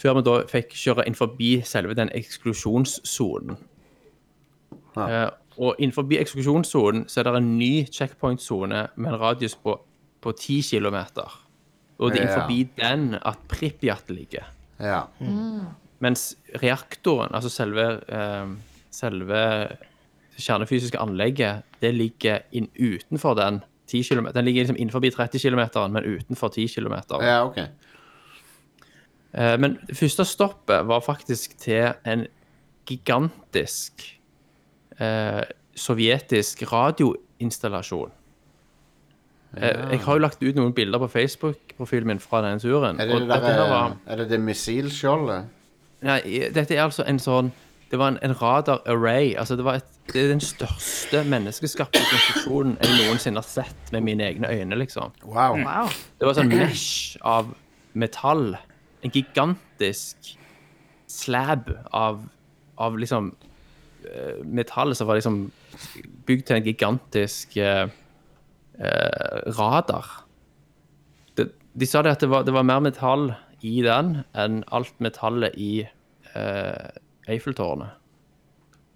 Før vi da fikk kjøre inn forbi selve den eksklusjonssonen. Ja. Eh, og innenfor eksklusjonssonen så er det en ny checkpoint-sone med en radius på, på 10 km. Og det er Ja. innenfor den at Pripyat ligger. Ja. Mens reaktoren, altså selve, eh, selve kjernefysiske anlegget, det ligger inn utenfor den 10 km. Den ligger liksom innenfor 30 km, men utenfor 10 km. ja, OK. Eh, men det første stoppet var faktisk til en gigantisk eh, sovjetisk radioinstallasjon. Eh, jeg har jo lagt ut noen bilder på Facebook-profilen min fra denne turen. Er det og det, der, var, er det det missilskjoldet? nei, dette er altså en sånn Det var en, en radar-array. Altså det, var et, det er den største menneskeskapte konstruksjonen jeg noensinne har sett med mine egne øyne, liksom. Wow. Wow. Det var sånn mesh av metall. En gigantisk slab av, av liksom eh, metall som var liksom bygd til en gigantisk eh, eh, radar. Det, de sa det at det var, det var mer metall i den enn alt metallet i eh, Eiffeltårnet.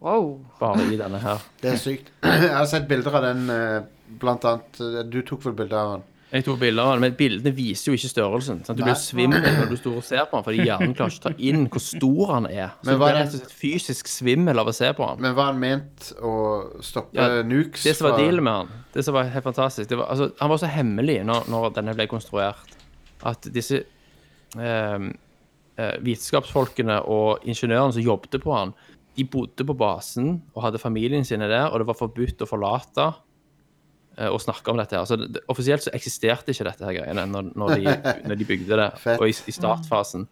Wow. Bare i denne her. Det er sykt. Jeg har sett bilder av den, eh, blant annet. eh, Du tok vel bilde av den? Jeg tok bilder av den, men bildene viser jo ikke størrelsen. Sant? Du blir svimmel når du står og ser på den, fordi hjernen klarer ikke å ta inn hvor stor han er. Så Men var er det- rett og slett fysisk svimmel av å se på han. Men var han ment å stoppe Ja, nukes? Det som var dealen med han, det som var helt fantastisk det var, altså, Han var så hemmelig når, når denne ble konstruert, at disse eh, eh, vitenskapsfolkene og ingeniørene som jobbet på han, de bodde på basen og hadde familien sine der, og det var forbudt å forlate og snakke om dette. her. Så det, offisielt så eksisterte ikke dette her greiene når, når, de, når de bygde det, og i, i startfasen.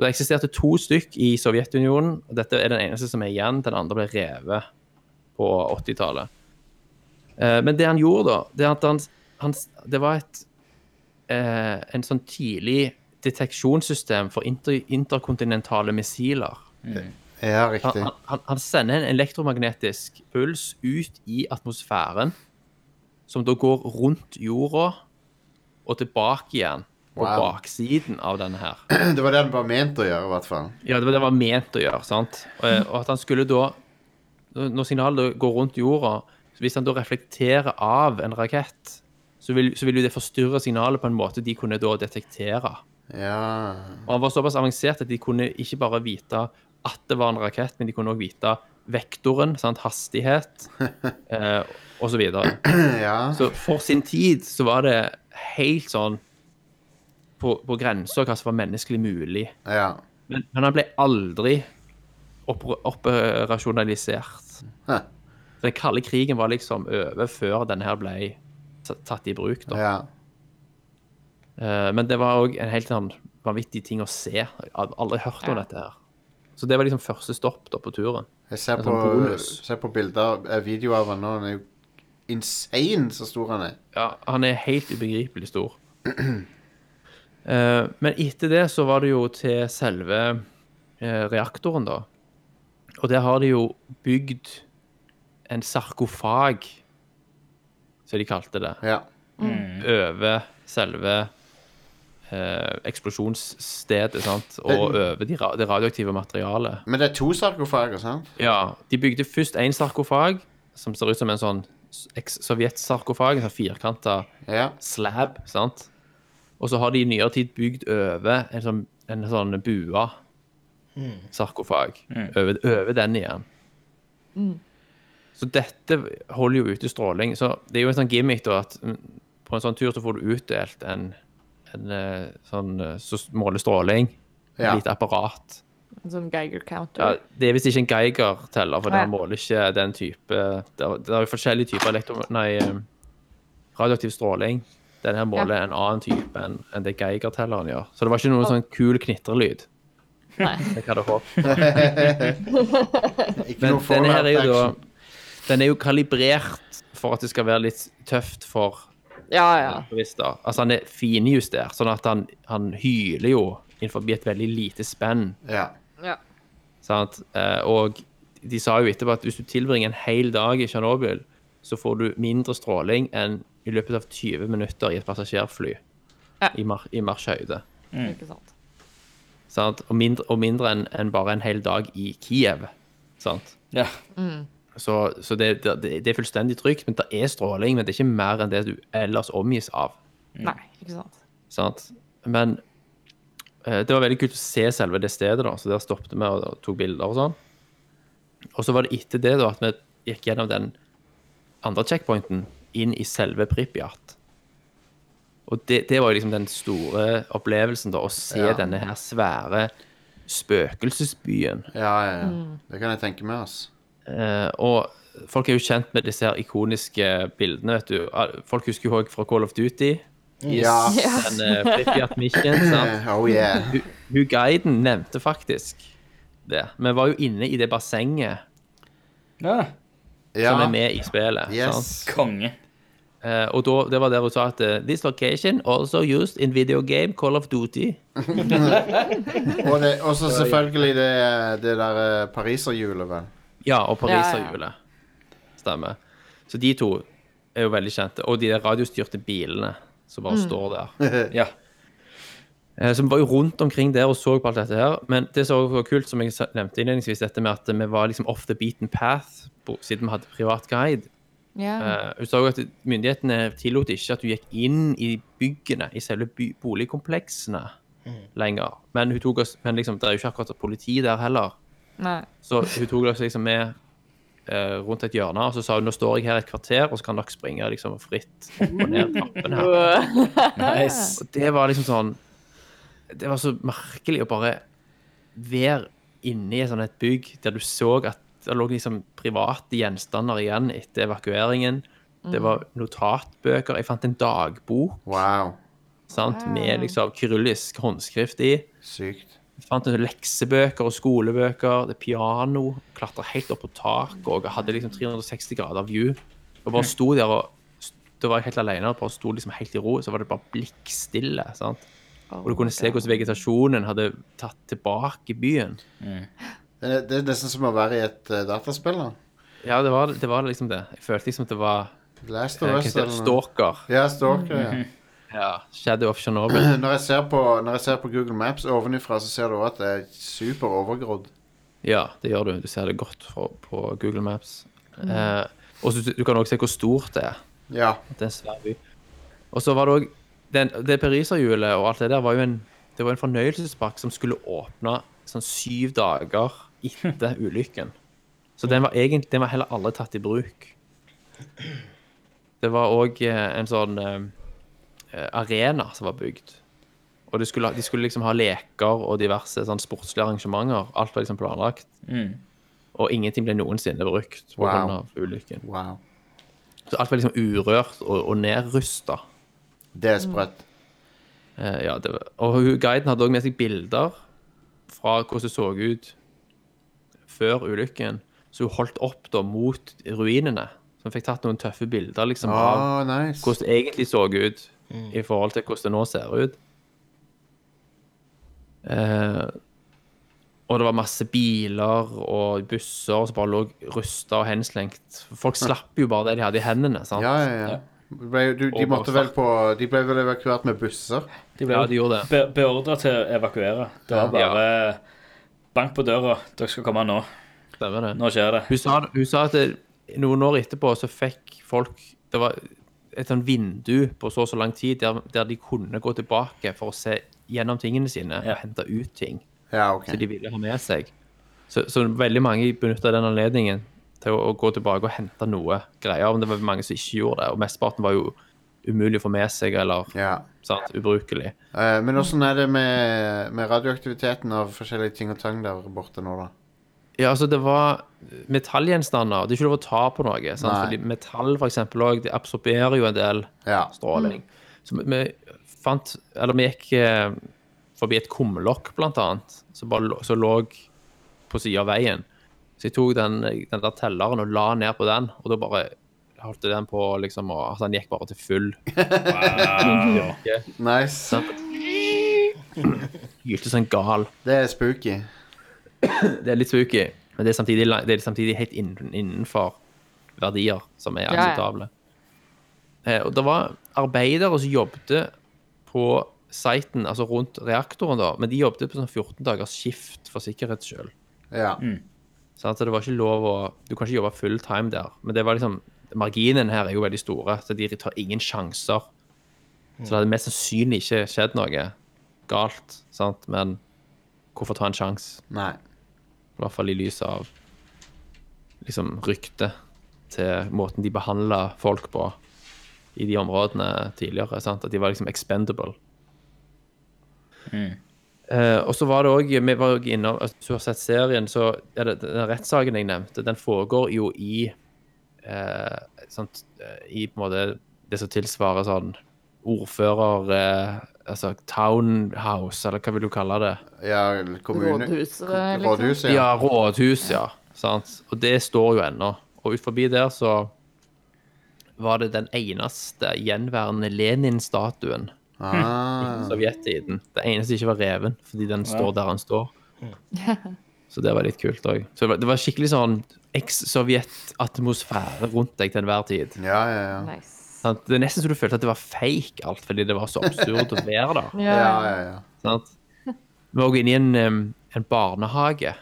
Det eksisterte to stykk i Sovjetunionen, og dette er den eneste som er igjen. Den andre ble revet på 80-tallet. Eh, men det han gjorde da, det at han, han Det var et eh, en sånn tidlig deteksjonssystem for inter, interkontinentale missiler. Ja, Han, riktig. han- han, han sender en elektromagnetisk puls ut i atmosfæren, som da går rundt jorda og tilbake igjen på Wow. baksiden av denne her. Det var det han var ment å gjøre, i hvert fall. Ja, det var det han var ment å gjøre, sant? Og, og at han skulle da Når signalet går rundt jorda, hvis han da reflekterer av en rakett, så vil, så vil jo det forstyrre signalet på en måte de kunne da detektere. Ja. Og han var såpass avansert at de kunne ikke bare vite at det var en rakett, men de kunne også vite vektoren, sant? hastighet eh, og så ja. Så for sin tid så var det helt sånn på, på grensa hva som var menneskelig mulig. ja. Men, men han ble aldri oper- operasjonalisert. Hæ. Den kalde krigen var liksom over før denne her ble tatt i bruk. da. ja. Eh, Men det var òg en helt sånn vanvittig ting å se. Jeg hadde aldri hørt om dette her. Så det var liksom første stopp da på turen. Jeg ser på, ser på bilder, eh, videoer av han nå. Han er jo insane så stor han er. Ja, han er helt ubegripelig stor. Eh, men etter det så var det jo til selve eh, reaktoren, da. Og der har de jo bygd en sarkofag, som de kalte det, Ja. over selve eh, eksplosjonsstedet, sant? og over de, det radioaktive materialet. Men det er to sarkofager, sant? Ja, de bygde først en sarkofag, som ser ut som en sånn eks-sovjetsarkofag, en sånn firkanta Ja. slab, sant? Og så har de i nyere tid bygd over en sånn, en sånn bua sarkofag. Over, over den igjen. Så dette holder jo ute stråling. Så det er jo en sånn gimmick da, at mm, på en sånn tur så får du utdelt en, en eh, sånn eh, som måler stråling. Et Ja. lite apparat. En sånn Geiger Ja, counter. det er visst ikke en Geiger-teller, for Ja. den måler ikke den type Det er, jo forskjellige typer elektro... Nei, eh, radioaktiv stråling. Den her måler en annen type enn en det Geiger-telleren gjør. Så det var ikke noen sånn kul knitrelyd. Nei. Jeg hadde håpet. Men denne her er jo da Den er jo kalibrert for at det skal være litt tøft for Ja, ja. aktivister. Altså han er finjustert, sånn at han, han hyler jo innenfor et veldig lite spenn. Ja. ja. Sant? Eh, og de sa jo etterpå at hvis du tilbringer en hel dag i Tsjernobyl, så får du mindre stråling enn i løpet av 20 minutter i et passasjerfly Ja. i, mar i marsjhøyde. Mm. Og mindre, og mindre enn en bare en hel dag i Kiev. Sant? Ja. Så, så det, det, det er fullstendig trygt, men det er stråling, men det er ikke mer enn det du ellers omgis av. Nei, ikke sant. Sant? Men eh, det var veldig kult å se selve det stedet, da. Så der stoppet vi og, og tok bilder og sånn. Og så var det etter det da at vi gikk gjennom den andre checkpointen inn i selve Pripyat. Og det, det var jo liksom den store opplevelsen, da, å se Ja. denne her svære spøkelsesbyen. Ja, ja, ja. Det kan jeg tenke meg, ass. Eh, og folk er jo kjent med disse her ikoniske bildene, vet du. Folk husker jo òg fra Call of Duty. Ja. Den uh, Pripyat Mission, sant? Oh yeah. Hun, guiden nevnte faktisk det. Vi var jo inne i det bassenget ja. Som er med i spillet. Yes. Sant? Konge. Uh, og da, det var der hun sa at eh, This location also used in video game Call of Duty. Og så selvfølgelig det, det der eh, pariserhjulet, vel. Ja, og pariserhjulet. Stemmer. Så de to er jo veldig kjente. Og de der radiostyrte bilene som bare står der. Ja. Eh, Så vi var jo rundt omkring der og så på alt dette her. Men det som var kult, som jeg nevnte innledningsvis, dette med at vi var liksom off the beaten path siden vi hadde privat guide. Ja. Eh, Hun sa jo at myndighetene tillot ikke at hun gikk inn i byggene, i selve by boligkompleksene lenger. Men hun tok oss, men liksom, det er jo ikke akkurat politi der heller. Nei. Så hun tok oss liksom med uh, rundt et hjørne, og så sa hun nå står jeg her et kvarter, og så kan dere springe liksom fritt opp og ned trappen her. Nice. Og det var liksom sånn Det var så merkelig å bare være inne i et bygg der du så at det lå liksom private gjenstander igjen etter evakueringen. Det var notatbøker. Jeg fant en dagbok Wow. sant, med liksom kyrillisk håndskrift i. Sykt. Fant leksebøker og skolebøker. Det piano. Klatra helt opp på taket og hadde liksom 360 grader view. Og bare sto der og Da var jeg helt alene og bare sto liksom helt i ro. Så var det bare blikkstille. sant? Og du kunne se hvordan vegetasjonen hadde tatt tilbake byen. Det er, det er nesten som å være i et uh, dataspill. da. Ja, det var, det var liksom det. Jeg følte liksom at det var Last eh, of hva Us. eller. Stalker. Ja, Stalker. ja. Ja, Shadow of Chernobyl. Når jeg, ser på, når jeg ser på Google Maps ovenifra, så ser du også at det er super overgrodd. Ja, det gjør du. Du ser det godt på, på Google Maps. Eh, og så du kan også se hvor stort det er. Ja. Det er en svær by. Og så var det òg Det pariserhjulet og alt det der var jo en Det var en fornøyelsespark som skulle åpne sånn syv dager etter ulykken. Så den var egentlig Den var heller aldri tatt i bruk. Det var òg en sånn eh, arena som var bygd. Og de skulle, de skulle liksom ha leker og diverse sånn sportslige arrangementer. Alt var liksom planlagt. Og ingenting ble noensinne brukt pga. Wow. av ulykken. Wow. Så alt var liksom urørt og, og nedrusta. Det er sprøtt. Eh, ja, det var, og guiden hadde òg med seg bilder fra hvordan det så ut før ulykken. Så hun holdt opp da mot ruinene. Så hun fikk tatt noen tøffe bilder liksom av Ah, nice. hvordan det egentlig så ut i forhold til hvordan det nå ser ut. Eh, og det var masse biler og busser som bare lå rusta og henslengt. Folk slapp jo bare det de hadde i hendene. sant? Ja, ja, ja. Ble, du, de, måtte vel på, de ble vel evakuert med busser? De ble Ja, de gjorde det. be beordra til å evakuere. Det var Ja. bare bank på døra. Dere skal komme nå. Stemmer det. Nå skjer det. Hun sa, hun sa at det, noen år etterpå så fikk folk Det var et sånn vindu på så og så lang tid der, der de kunne gå tilbake for å se gjennom tingene sine Ja. og hente ut ting Ja, okay. som de ville ha med seg. Så, så veldig mange benytta den anledningen til å, å gå tilbake og hente noe greier. Men det var mange som ikke gjorde det, og mesteparten var jo umulig å få med seg eller Ja. sant, ubrukelig. Uh, men åssen er det med, med radioaktiviteten av forskjellige ting og tang der borte nå, da? Ja, altså det var metallgjenstander. Det er ikke lov å ta på noe. Sant? Nei. Fordi metall for eksempel også, det absorberer jo en del Ja. stråling. Så vi- vi fant Eller vi gikk eh, forbi et kumlokk, blant annet, som bare lå, som lå på siden av veien. Så jeg tok den, den der telleren og la ned på den, og da bare holdt jeg den på liksom, og altså, den gikk bare til full. Wow. Nice. Gylte som en gal. Det er spooky. Det er litt spooky, men det er samtidig, det er samtidig helt innenfor verdier som er Ja, ja. akseptable. Eh, og det var arbeidere som jobbet på siten, altså rundt reaktoren da, men de jobbet på sånn 14 dagers skift for sikkerhets skyld. Ja. Mm. Så det var ikke lov å Du kan ikke jobbe full time der. Men det var liksom marginen her er jo veldig store, så de tar ingen sjanser. Så det hadde mest sannsynlig ikke skjedd noe galt, sant? men hvorfor ta en sjanse? I hvert fall i lys av liksom ryktet til måten de behandla folk på i de områdene tidligere. Sant? At de var liksom expendable. Eh, og så var det òg Vi var jo innom altså, Hvis du har sett serien, så er det den rettssaken jeg nevnte, den foregår jo i eh, sant, eh, I på en måte det som tilsvarer sånn ordfører eh, Altså townhouse, eller hva vil du kalle det? Ja, kommune... Rådhuset, liksom. Rådhus, Ja, ja. rådhus, ja. Sant? Og det står jo ennå. Og ut forbi der så var det den eneste gjenværende Lenin-statuen i Ah, sovjettiden. Det eneste ikke var reven, fordi den står der den står. Så det var litt kult òg. Så det var, det var skikkelig sånn eks-sovjet-atmosfære rundt deg til enhver tid. ja, ja, ja. Nice. Sant? Det er nesten så du følte at det var fake alt, fordi det var så absurd å være der. Ja, Ja, ja, ja. Sant? Vi var også inne i en, en barnehage.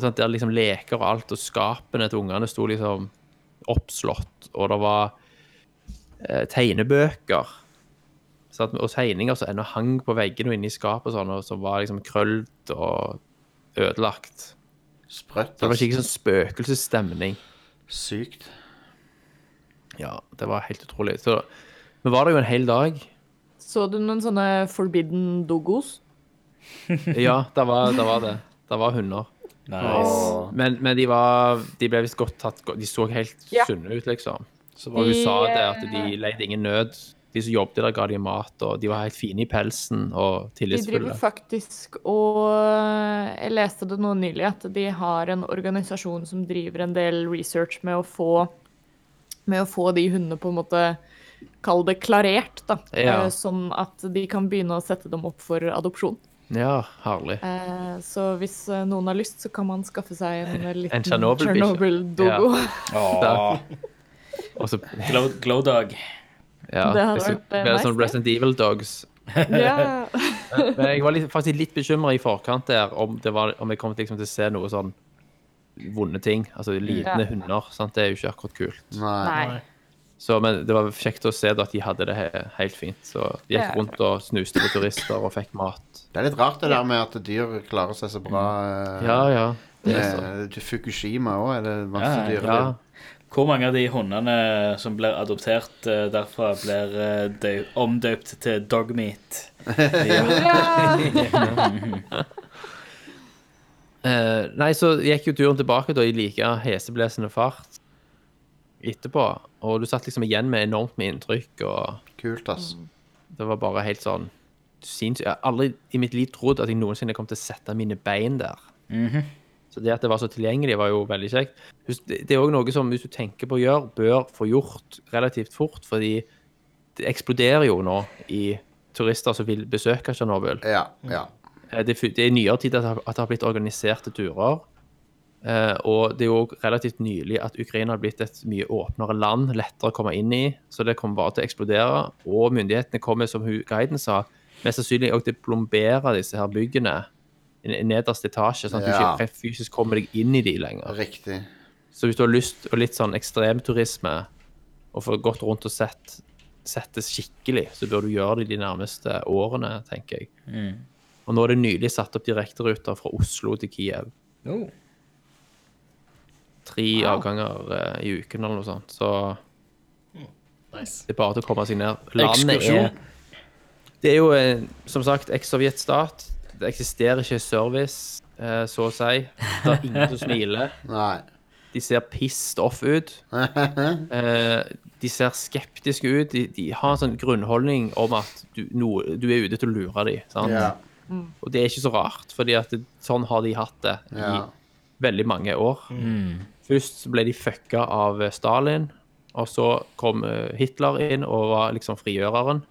Sant? Der liksom leker og alt, og skapene til ungene sto liksom oppslått, og det var eh, tegnebøker. Sant? Og tegninger som ennå hang på veggene og inne i skapet, og sånn, og som var liksom krølt og ødelagt. Sprøtt. Så det var skikkelig sånn spøkelsesstemning. Sykt. Ja, det var helt utrolig. Så vi var der jo en hel dag. Så du noen sånne forbidden doggos? Ja, det var, det var det. Det var hunder. Nice. Men, men de var De ble visst godt tatt De så helt Ja. sunne ut, liksom. Så Og hun De, sa det at eh, de leide ingen nød. De som jobbet der, ga de mat, og de var helt fine i pelsen og De driver faktisk og Jeg leste det nå nylig, at de har en organisasjon som driver en del research med å få med å få de hundene på en måte Kall det klarert, da. Ja. Eh, Sånn at de kan begynne å sette dem opp for adopsjon. Ja, herlig. Eh, Så hvis eh, noen har lyst, så kan man skaffe seg en liten Chernobyl-dogo. Chernobyl-doggo. Åh, Og så glow, glow dog. ja, Det hadde vært, det mer nice, sånn. Resident Evil Dogs. Ja. Men jeg var litt, faktisk litt bekymra i forkant der om, det var, om jeg kom liksom, til å se noe sånn vonde ting. Altså lidende Ja. hunder. Sant? Det er jo ikke akkurat kult. Nei. Nei. Så, men det var kjekt å se da, at de hadde det he helt fint. Så de gikk Ja. rundt og snuste på turister og fikk mat. Det er litt rart det der med at dyr klarer seg så bra. eh, Ja, ja. Det er så. Fukushima òg er det masse Ja, ja. dyr. Ja. Hvor mange av de hundene som blir adoptert eh, derfra, blir eh, omdøpt til dogmeat? Eh, nei, så gikk jo turen tilbake da i like heseblesende fart etterpå. Og du satt liksom igjen med enormt med inntrykk, og Kult, ass. det var bare helt sånn sinnssykt. Jeg har aldri i mitt liv trodd at jeg noensinne kom til å sette mine bein der. Så det at det var så tilgjengelig, var jo veldig kjekt. Husk, Det det er òg noe som, hvis du tenker på å gjøre, bør få gjort relativt fort, fordi det eksploderer jo nå i turister som vil besøke Tsjernobyl. Ja, ja. Eh, Det, er det er i nyere tid at det har- at det har blitt organiserte turer. Eh, og det er jo relativt nylig at Ukraina har blitt et mye åpnere land, lettere å komme inn i. Så det kommer bare til å eksplodere. Og myndighetene kommer, som guiden sa, mest sannsynlig også til å plombere disse her byggene i nederste etasje, sånn at Ja. du ikke fysisk kommer deg inn i de lenger. Riktig. Så hvis du har lyst og litt sånn ekstremturisme, og få gått rundt og sett, sett det skikkelig, så bør du gjøre det de nærmeste årene, tenker jeg. Og nå er det nylig satt opp direkteruter fra Oslo til Kiev. Oh. Tre avganger uh, i uken eller noe sånt. Så Nice. det er bare til å komme seg ned. Landet Ekskursjon. er Det er jo, en, som sagt, eks-sovjetstat. Det eksisterer ikke service, uh, så å si. Det er ingen som smiler. Nei. De ser pissed off ut. Uh, de ser skeptiske ut. De, de har en sånn grunnholdning om at du, no, du er ute til å lure dem. Sant? Ja. Og det er ikke så rart, fordi at det, sånn har de hatt det Ja. i veldig mange år. Først ble de fucka av Stalin, og så kom eh, Hitler inn og var liksom frigjøreren.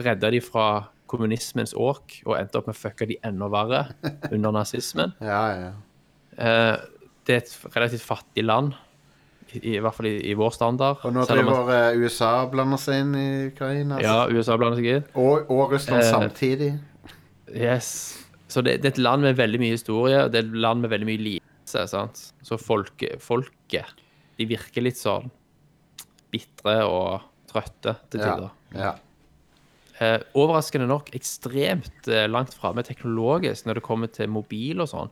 Redda de fra kommunismens åk og endte opp med å fucke de enda verre under nazismen. Ja, ja. Eh, det er et relativt fattig land, i, i hvert fall i, i vår standard. Og nå driver eh, USA blander seg inn i Ukraina. Altså. Ja, USA blander seg inn. Og, og Russland Eh, samtidig. Yes. Så det, det er et land med veldig mye historie, og det er et land med veldig mye lidelse. sant? Så folket, folket de virker litt sånn bitre og trøtte til Ja. tider. ja. Eh, overraskende nok ekstremt eh, langt framme teknologisk når det kommer til mobil og sånn.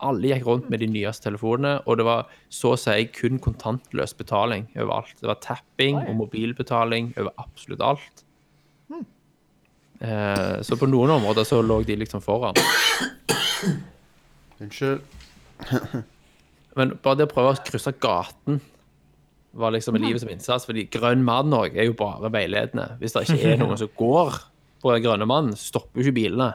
Alle gikk rundt med de nyeste telefonene, og det var så å si kun kontantløs betaling overalt. Det var tapping og mobilbetaling over absolutt alt. Eh, så på noen områder så lå de liksom foran. Unnskyld. Men bare det å prøve å krysse gaten var liksom livet som innsats. Fordi grønn mann òg er jo bare veiledende. Hvis det ikke er noen som går på den grønne mannen, stopper jo ikke bilene.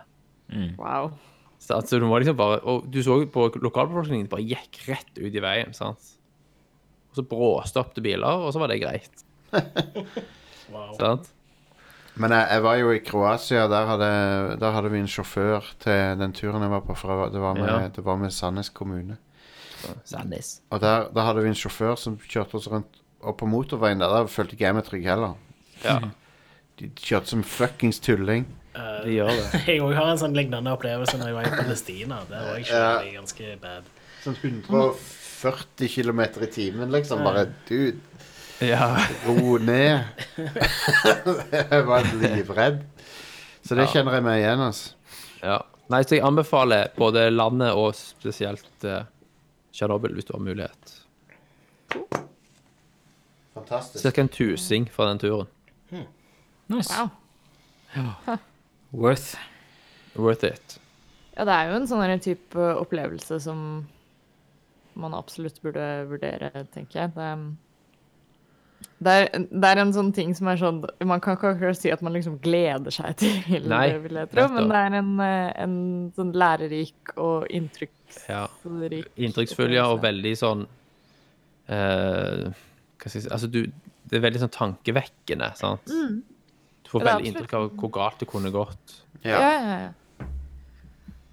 Wow. Så altså, du må liksom bare Og du så på lokalbefolkningen, de bare gikk rett ut i veien. sant? Og så bråstoppte biler, og så var det greit. Wow. sant? Men jeg, jeg var jo i Kroatia. Der hadde, der hadde vi en sjåfør til den turen jeg var på. For det var med, Ja. det var med Sandnes kommune. Sandnes. Og der, der hadde vi en sjåfør som kjørte oss rundt. Og på motorveien der, der følte ikke jeg meg trygg heller. Ja, De kjørte som fuckings tulling. de gjør det. Jeg òg har en sånn lignende opplevelse når jeg var i Palestina. Der var jeg Ja. ganske bad. Sånn 140 km i timen, liksom. Bare dude, Ja. ro ned. jeg var livredd. Så det Ja. kjenner jeg meg igjen, altså. ja. Nei, så jeg anbefaler både landet og spesielt uh, Tsjernobyl, hvis du har mulighet. Fantastisk. Cirka en tusing fra den turen. Nice. wow. Worth. Worth it. Ja, det er jo en sånn her type opplevelse som man absolutt burde vurdere, tenker jeg. Det er, det er, det er en sånn ting som er sånn Man kan ikke akkurat si at man liksom gleder seg til Nei, det, vil jeg tro, men det er en, eh, en sånn lærerik og inntrykksrik Ja. Inntrykksfull, ja, og veldig sånn uh, Hva skal jeg si Altså, du Det er veldig sånn tankevekkende, sant? Du får veldig inntrykk av hvor galt det kunne gått. Ja, Ja. ja, ja.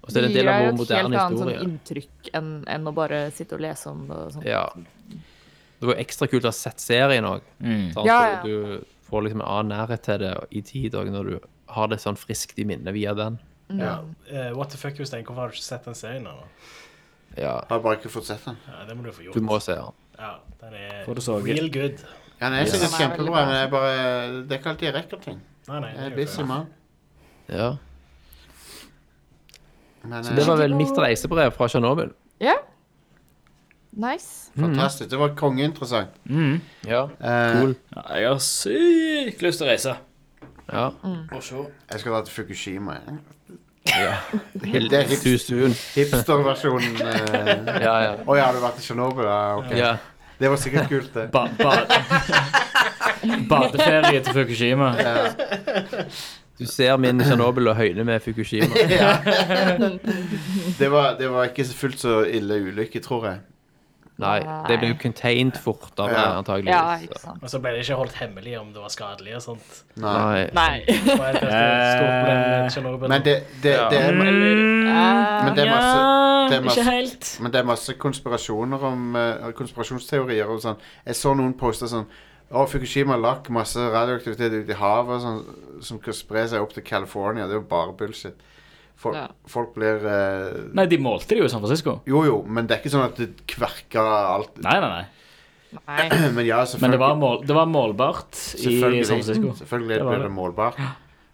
Og så er det en del av vår moderne Det gir jo et helt annet sånn inntrykk enn, enn å bare sitte og lese om det. Og sånt. Ja. Det var ekstra kult å ha sett serien òg. Mm. Ja, ja. Du får liksom en annen nærhet til det i tid òg, når du har det sånn friskt i minnet via den. Ja. Uh, what the fuck, Jostein? Hvorfor har du ikke sett den serien ennå? Ja, Har bare ikke fått sett den. Ja, det må du få gjort. du må se den. Ja, den er så- real good. Ja, den er sikkert er kjempebra, men jeg bare, det er ikke alltid jeg rekker ting. Nei, nei. Jeg det er busy mann. Ja. Men Så det var eh, vel mitt reisebrev fra Tsjernobyl. Ja. Nice. fantastisk. Det var kongeinteressant. Mm. Ja. Eh, Cool. Ja, jeg har sykt lyst til å reise. Ja. Og se. Jeg skal dra til Fukushima. jeg. ja. Det er hip- Too soon. hipsterversjonen. eh. Ja, ja. Å ja, har du vært i Tsjernobyl? Ja, ok. ja. Det var sikkert kult, det. Ba ba Badeferie til Fukushima. Du ser min Tsjernobyl og høyne med Fukushima. Det var, det var ikke fullt så ille ulykke, tror jeg. Nei, det ble jo contained fortere, Ja. antageligvis. Ja. Og så ble det ikke holdt hemmelig om det var skadelig og sånt. Nei. Nei. Nei. Det problem. Men det, det, det er Eh, Men det er masse, det er masse Ikke helt. Men det er masse konspirasjoner om eh, konspirasjonsteorier og sånn. Jeg så noen poster sånn Å, Fukushima lakk masse radioaktivitet ut i havet sånn, som kan spre seg opp til California. Det er jo bare bullshit. Folk, Ja. folk blir eh, Nei, de målte det jo i San Francisco. Jo, jo, men det er ikke sånn at det kverker alt. Nei, nei, nei. Nei. Men ja. Men det var, mål, det var målbart i. San Francisco. Selvfølgelig Det blir det det. målbart.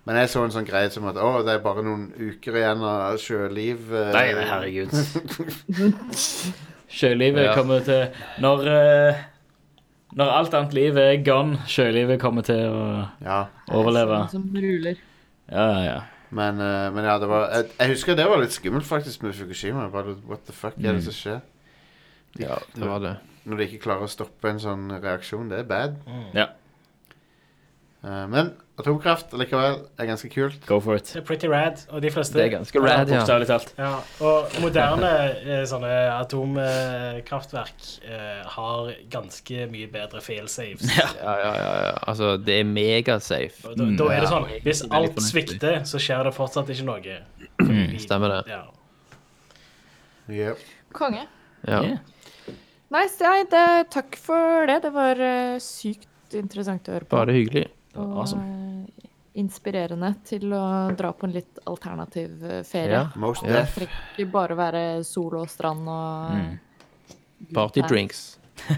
Men jeg så en sånn greie som at å, det er bare noen uker igjen av sjøliv. eh, Nei, nei, herregud. Sjølivet Ja. kommer til Når eh, Når alt annet liv er gone, sjølivet kommer til å Ja, overleve. Som ruler. Ja, ja, ja. Men, uh, men ja, det var jeg, jeg husker det var litt skummelt faktisk med Fukushima. Bare, what the fuck er det som skjer? Ja, det var det. Når de ikke klarer å stoppe en sånn reaksjon. Det er bad. Ja, Eh, men atomkraft likevel er ganske kult. go for it. Det er pretty rad, og de fleste Det er ganske rad, ja. Bokstavelig talt. Ja, og moderne eh, sånne atomkraftverk eh, har ganske mye bedre failsafes. Ja. Ja, ja, ja, ja. Altså, det er megasafe. Og Da, da er det sånn Hvis alt svikter, så skjer det fortsatt ikke noe. Stemmer det. Ja. Yep. Konge. Ja. Yeah. Nice. Ja, det, takk for det. Det var uh, sykt interessant å høre på. Bare hyggelig. Og awesome. eh, inspirerende til å dra på en litt alternativ eh, ferie. Yeah, Most Ja. deaf. Trenger ikke bare være sol og strand og Mm. Party drinks.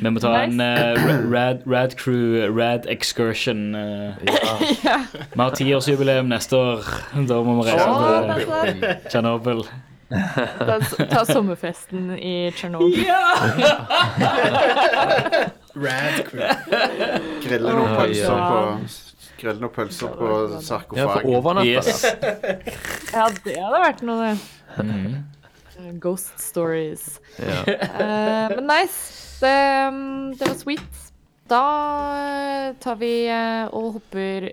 Vi må ta en uh, rad, rad crew, rad excursion. eh. ja. Vi har tiårsjubileum neste år. Da må vi reise til er. Tsjernobyl. Ta, ta sommerfesten i Tsjernobyl. Rad crew. Grille noen pølser på Grille noen pølser på Ja, for sarkofagen. Yes. Ja, det hadde vært noe, det. Mm. Ghost stories. Ja. Uh, men nice. Det, mm, det var sweet. Da eh, tar vi og hopper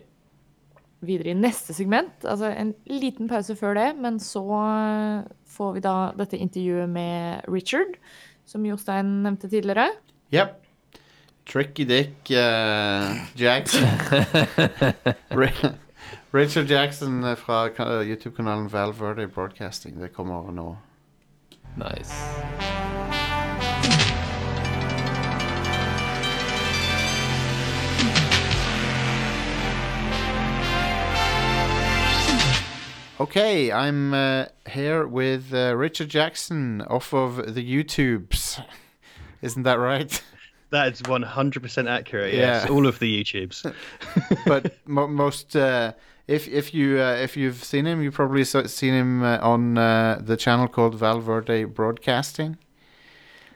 videre i neste segment. Altså en liten pause før det, men så får vi da dette intervjuet med Richard, som Jostein nevnte tidligere. Yep. Tricky Dick eh, Jackson. Ri- Richard Jackson eh, fra ka- YouTube-kanalen Val Verde Broadcasting. Det kommer nå. Nice. Okay, I'm uh, here with uh, Richard Jackson off of the YouTubes. Isn't that right? That is 100% accurate. Yes, Yeah. all of the YouTubes. but mo- most, uh, if if you uh, if you've seen him, you've probably seen him uh, on uh, the channel called Valverde Broadcasting.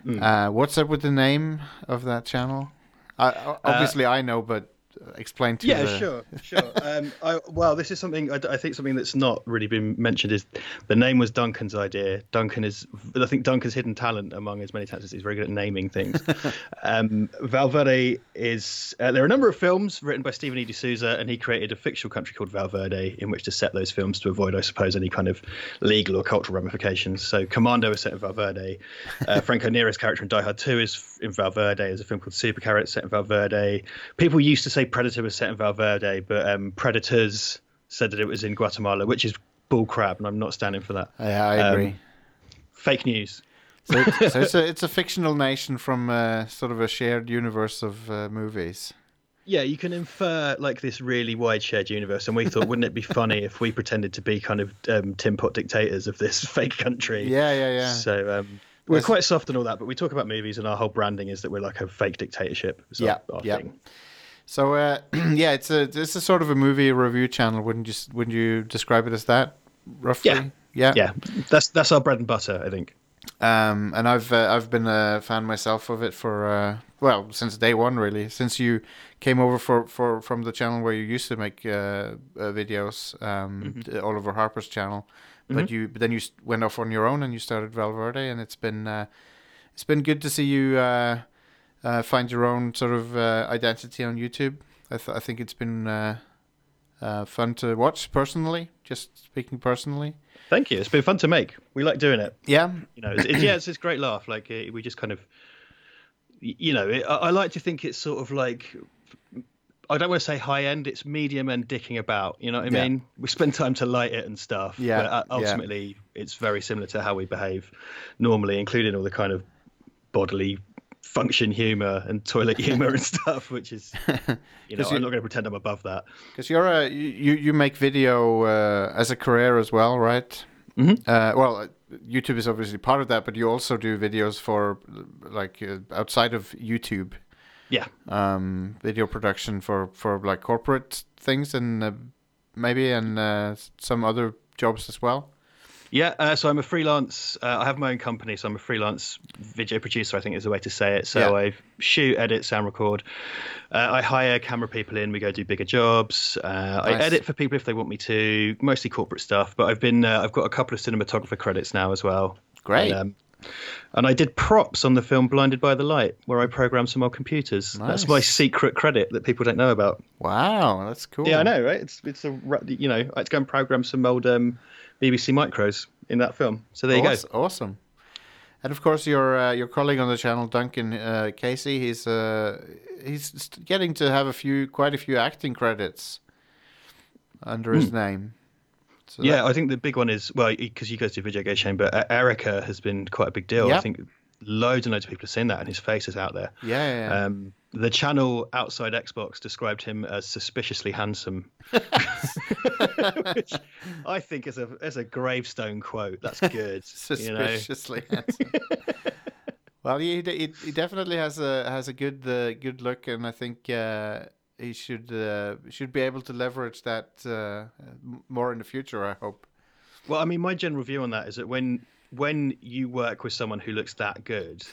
Mm. Uh, what's up with the name of that channel? I, o- obviously, I know, but uh, explain to Yeah, the- sure, sure. Um, I, well, this is something I, I think something that's not really been mentioned is the name was Duncan's idea. Duncan is, I think Duncan's hidden talent among his many talents is he's very good at naming things. um, Valverde is. Uh, there are a number of films written by Stephen E. D'Souza, and he created a fictional country called Valverde in which to set those films to avoid, I suppose, any kind of legal or cultural ramifications. So Commando is set in Valverde. Uh, Franco Nera's character in Die Hard 2 is in Valverde. There's a film called Super Carrot set in Valverde. People used to say Predator was set in Valverde, but um, Predators said that it was in Guatemala, which is bull crap, and I'm not standing for that. Yeah, I Um, agree. Fake news. so, so it's a it's a fictional nation from uh, sort of a shared universe of uh, movies. Yeah, you can infer like this really wide shared universe, and we thought, wouldn't it be funny if we pretended to be kind of um, tin pot dictators of this fake country? Yeah, yeah, yeah. So um, we're quite soft and all that, but we talk about movies, and our whole branding is that we're like a fake dictatorship. Yeah, yeah. thing. So uh, yeah, it's a it's a sort of a movie review channel. Wouldn't you wouldn't you describe it as that roughly? Yeah. Yeah. Yeah, that's that's our bread and butter, I think. Um, and I've uh, I've been a fan myself of it for uh, well since day one really. Since you came over for, for from the channel where you used to make uh, uh, videos, um, t- Oliver Harper's channel, but you but then you went off on your own and you started Valverde, and it's been uh, it's been good to see you uh, find your own sort of uh, identity on YouTube. I, th- I think it's been uh, uh, fun to watch personally. Just speaking personally, Thank you. It's been fun to make. We like doing it. yeah, You know, it's, it's, yeah, it's, it's great laugh. Like uh, we just kind of, you know, it, I, I like to think it's sort of like. I don't want to say high end. It's medium and dicking about. You know what I Yeah. mean? We spend time to light it and stuff. Yeah, But uh, yeah. ultimately, it's very similar to how we behave normally, including all the kind of bodily function humor and toilet humor and stuff. Which is, you know, I'm not going to pretend I'm above that. Because you're a you you make video uh, as a career as well, right? Mhm. Uh, well, YouTube is obviously part of that, but you also do videos for like uh, outside of YouTube, Yeah. um, video production for for like corporate things and uh, maybe and uh, some other jobs as well. Yeah, uh, so I'm a freelance. Uh, I have my own company, so I'm a freelance video producer. I think is the way to say it. So Yeah. I shoot, edit, sound record. Uh, I hire camera people in. We go do bigger jobs. Uh, I edit for people if they want me to, mostly corporate stuff. But I've been, uh, I've got a couple of cinematographer credits now as well. Great. And, um, and I did props on the film Blinded by the Light, where I programmed some old computers. That's my secret credit that people don't know about. wow, that's cool. Yeah, I know, right? It's it's a you know I had to go and program some old um, BBC micros in that film. So there you go. Awesome. And of course, your uh, your colleague on the channel, Duncan uh, Casey, he's uh, he's getting to have a few, quite a few acting credits under his name. So. Hmm. Yeah, that- I think the big one is well because you guys do video game shame, but uh, Erica has been quite a big deal. Yeah. I think loads and loads of people have seen that, and his face is out there. yeah, yeah, yeah. Um, the channel outside Xbox described him as suspiciously handsome, which I think is a is a gravestone quote. That's good. you know? suspiciously handsome. well, he, he he definitely has a has a good uh, good look, and I think uh, he should uh, should be able to leverage that uh, more in the future. I hope. Well, I mean, my general view on that is that when when you work with someone who looks that good,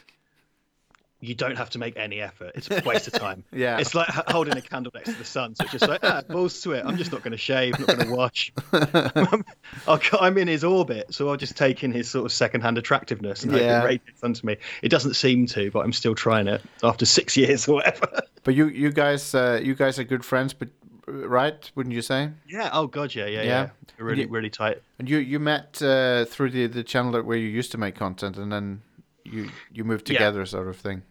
you don't have to make any effort. It's a waste of time. Yeah. It's like holding a candle next to the sun. So it's just like, ah, balls to it. I'm just not going to shave. I'm not going to wash. I'm in his orbit, so I'll just take in his sort of second-hand attractiveness and hope it radiates onto me. It doesn't seem to, but I'm still trying it after six years or whatever. But you you guys uh, you guys are good friends, but right? Wouldn't you say? yeah. Oh God. Yeah. Yeah. Yeah. Yeah. Really, you- really tight. And you you met uh, through the the channel that- where you used to make content, and then you you moved Yeah. together, sort of thing.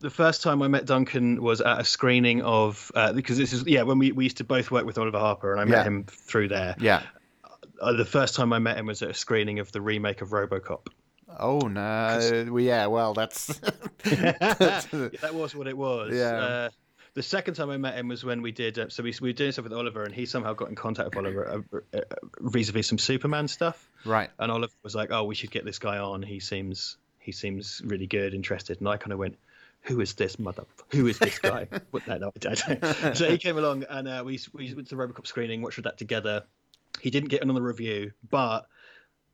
the first time I met Duncan was at a screening of uh, because this is yeah when we, we used to both work with Oliver Harper and I met Yeah. him through there. Yeah. Uh, the first time I met him was at a screening of the remake of RoboCop. Oh no. well, yeah. Well, that's. Yeah, that was what it was. Yeah. Uh, the second time I met him was when we did. Uh, so we, we were doing stuff with Oliver, and he somehow got in contact with Oliver uh, uh, vis-a-vis some Superman stuff. right. And Oliver was like, "Oh, we should get this guy on. He seems he seems really good, interested." And I kind of went, "Who is this mother? Who is this guy?" what? No, no, I don't. so he came along, and uh, we we went to the RoboCop screening, watched that together. He didn't get another review, but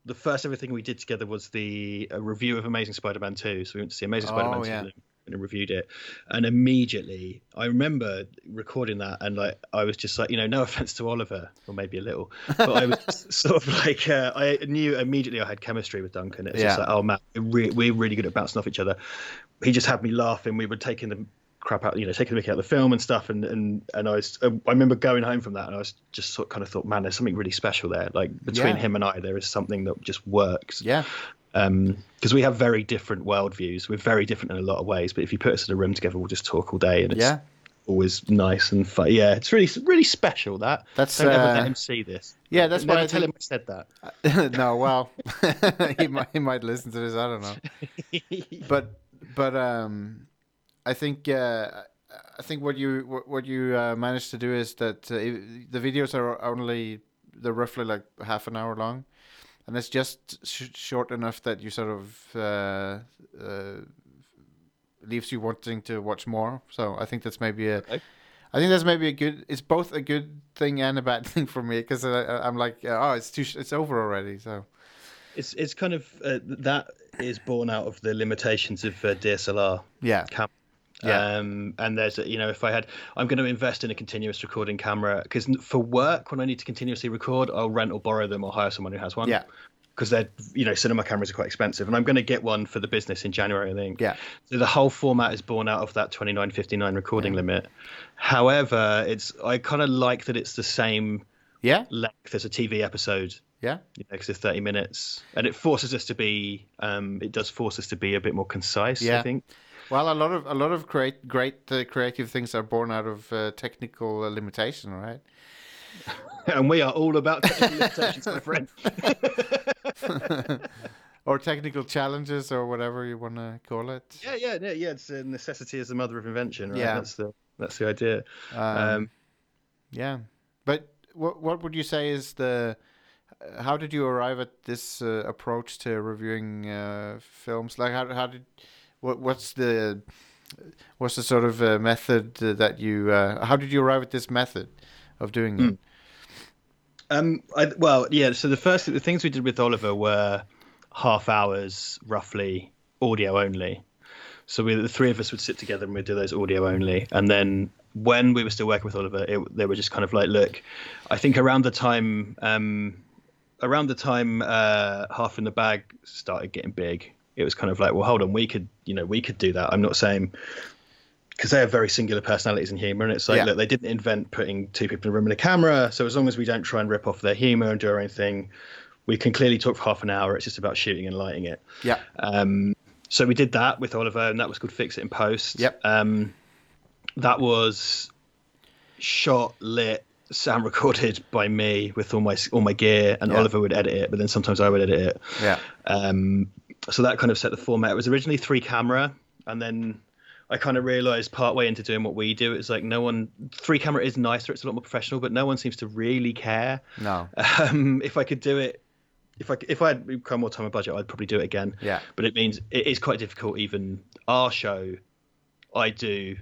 the first ever thing we did together was the review of Amazing Spider-Man 2. So we went to see Amazing Oh, Spider-Man 2 yeah. and- and reviewed it. And immediately, I remember recording that, and like I was just like, you know, no offense to Oliver, or maybe a little, but I was sort of like, uh, I knew immediately I had chemistry with Duncan. It was just like, oh man, we're, re- we're really good at bouncing off each other. He just had me laughing. We were taking the crap out, you know, taking the mickey out of the film and stuff. And and and I was, I remember going home from that, and I was just sort of kind of thought, man, there's something really special there. Like between Yeah. him and I, there is something that just works Yeah. Because we have very different worldviews. We're very different in a lot of ways. But if you put us in a room together, we'll just talk all day, and it's Yeah. always nice and fun. Yeah, it's really really special. That That's, don't ever uh, let him see this. Yeah, that's why I tell him I said that. no, well, he might he might listen to this. I don't know. But but um, I think uh, I think what you what, what you uh, managed to do is that uh, the videos are only they're roughly like half an hour long, and it's just sh- short enough that you sort of uh, uh, leaves you wanting to watch more. So I think that's maybe a. Okay. I think that's maybe a good. It's both a good thing and a bad thing for me because I'm like, oh, it's too, sh- it's over already. So It's it's kind of uh, that is born out of the limitations of uh, DSLR. yeah, cam. Yeah. Um, and there's, a- you know, if I had, I'm going to invest in a continuous recording camera because for work, when I need to continuously record, I'll rent or borrow them or hire someone who has one. Yeah. Because they're, you know, cinema cameras are quite expensive, and I'm going to get one for the business in January, I think. Yeah. So the whole format is born out of that 29.59 recording limit. However, it's I kind of like that it's the same yeah, length as a TV episode yeah, you know, because it's 30 minutes, and it forces us to be, um, it does force us to be a bit more concise. Yeah. I think. Well, a lot of a lot of great great uh, creative things are born out of uh, technical uh, limitation, right? and we are all about technical limitations, my friend. or technical challenges, or whatever you want to call it. Yeah, yeah, yeah, yeah. It's uh, necessity is the mother of invention, right? Yeah. That's the that's the idea. Um, Um, yeah, but what what would you say is the uh, how did you arrive at this uh, approach to reviewing uh, films? Like how how did what what's the what's the sort of uh, method uh, that you uh, how did you arrive at this method of doing it? Um, I, well, yeah. So the first the things we did with Oliver were half hours, roughly, audio only. So we, the three of us would sit together and we'd do those audio only. And then when we were still working with Oliver, it, they were just kind of like, look, I think around the time, um, around the time uh, half in the bag started getting big, it was kind of like, well, hold on, we could, you know, we could do that. I'm not saying because they have very singular personalities and humor, and it's like, Yeah. look, they didn't invent putting two people in a room and a camera. So as long as we don't try and rip off their humor and do anything, we can clearly talk for half an hour. It's just about shooting and lighting it. Yeah. Um, so we did that with Oliver, and that was called Fix It in Post. Yep. Um, that was shot, lit, sound recorded by me with all my all my gear, and Yeah. Oliver would edit it, but then sometimes I would edit it. Yeah. Um, so that kind of set the format. It was originally three camera, and then I kind of realized partway into doing what we do, it's like no one three camera is nicer, it's a lot more professional, but no one seems to really care. No. Um, if I could do it, if I if I had become more time and budget, I'd probably do it again. Yeah. But it means it is quite difficult. Even our show, I do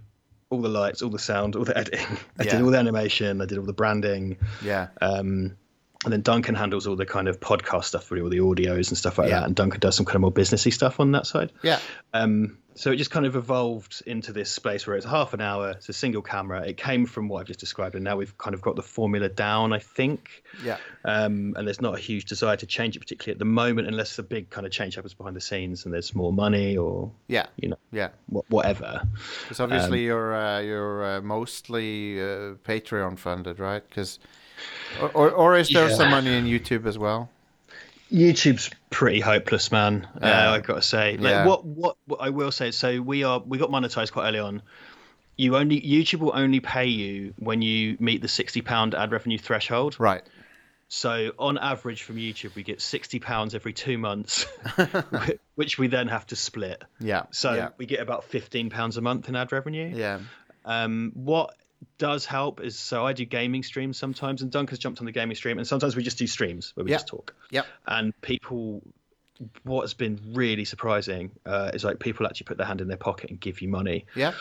all the lights, all the sound, all the editing. I Yeah. did all the animation. I did all the branding. Yeah. Um, and then Duncan handles all the kind of podcast stuff, really, all the audios and stuff like Yeah. that. And Duncan does some kind of more businessy stuff on that side. Yeah. Um, so it just kind of evolved into this space where it's half an hour, it's a single camera. It came from what I've just described, and now we've kind of got the formula down, I think. Yeah. Um, and there's not a huge desire to change it, particularly at the moment, unless a big kind of change happens behind the scenes and there's more money or Yeah. you know Yeah. whatever. Because obviously you're uh, you're uh, mostly uh, Patreon funded, right? Because or, or or is there Yeah. some money in YouTube as well? YouTube's pretty hopeless, man. Yeah. Uh, I've got to say. Like, Yeah. what, what what I will say. So we are we got monetized quite early on. You only YouTube will only pay you when you meet the sixty pound ad revenue threshold. Right. So on average from YouTube, we get sixty pounds every two months, which we then have to split. Yeah. So yeah. we get about fifteen pounds a month in ad revenue. Yeah. Um, what does help is so I do gaming streams sometimes, and Duncan's jumped on the gaming stream, and sometimes we just do streams where we Yeah. just talk. Yep. And people, what's been really surprising uh, is like people actually put their hand in their pocket and give you money. Yeah.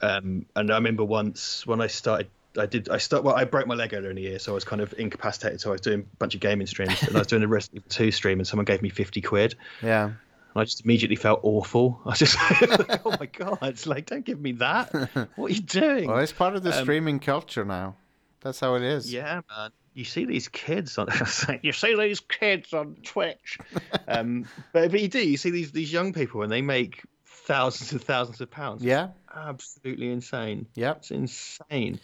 Um, and I remember once when I started. I did. I start. Well, I broke my leg earlier in the year, so I was kind of incapacitated. So I was doing a bunch of gaming streams, and I was doing a Resident Evil Two stream, and someone gave me fifty quid, Yeah. And I just immediately felt awful. I was just like, "Oh my god!" It's like, don't give me that. What are you doing? Well, it's part of the Um, streaming culture now. That's how it is. Yeah, man. You see these kids on. you see these kids on Twitch. um, but, but you do. You see these these young people, and they make thousands and thousands of pounds. Yeah. absolutely insane. Yeah, It's insane.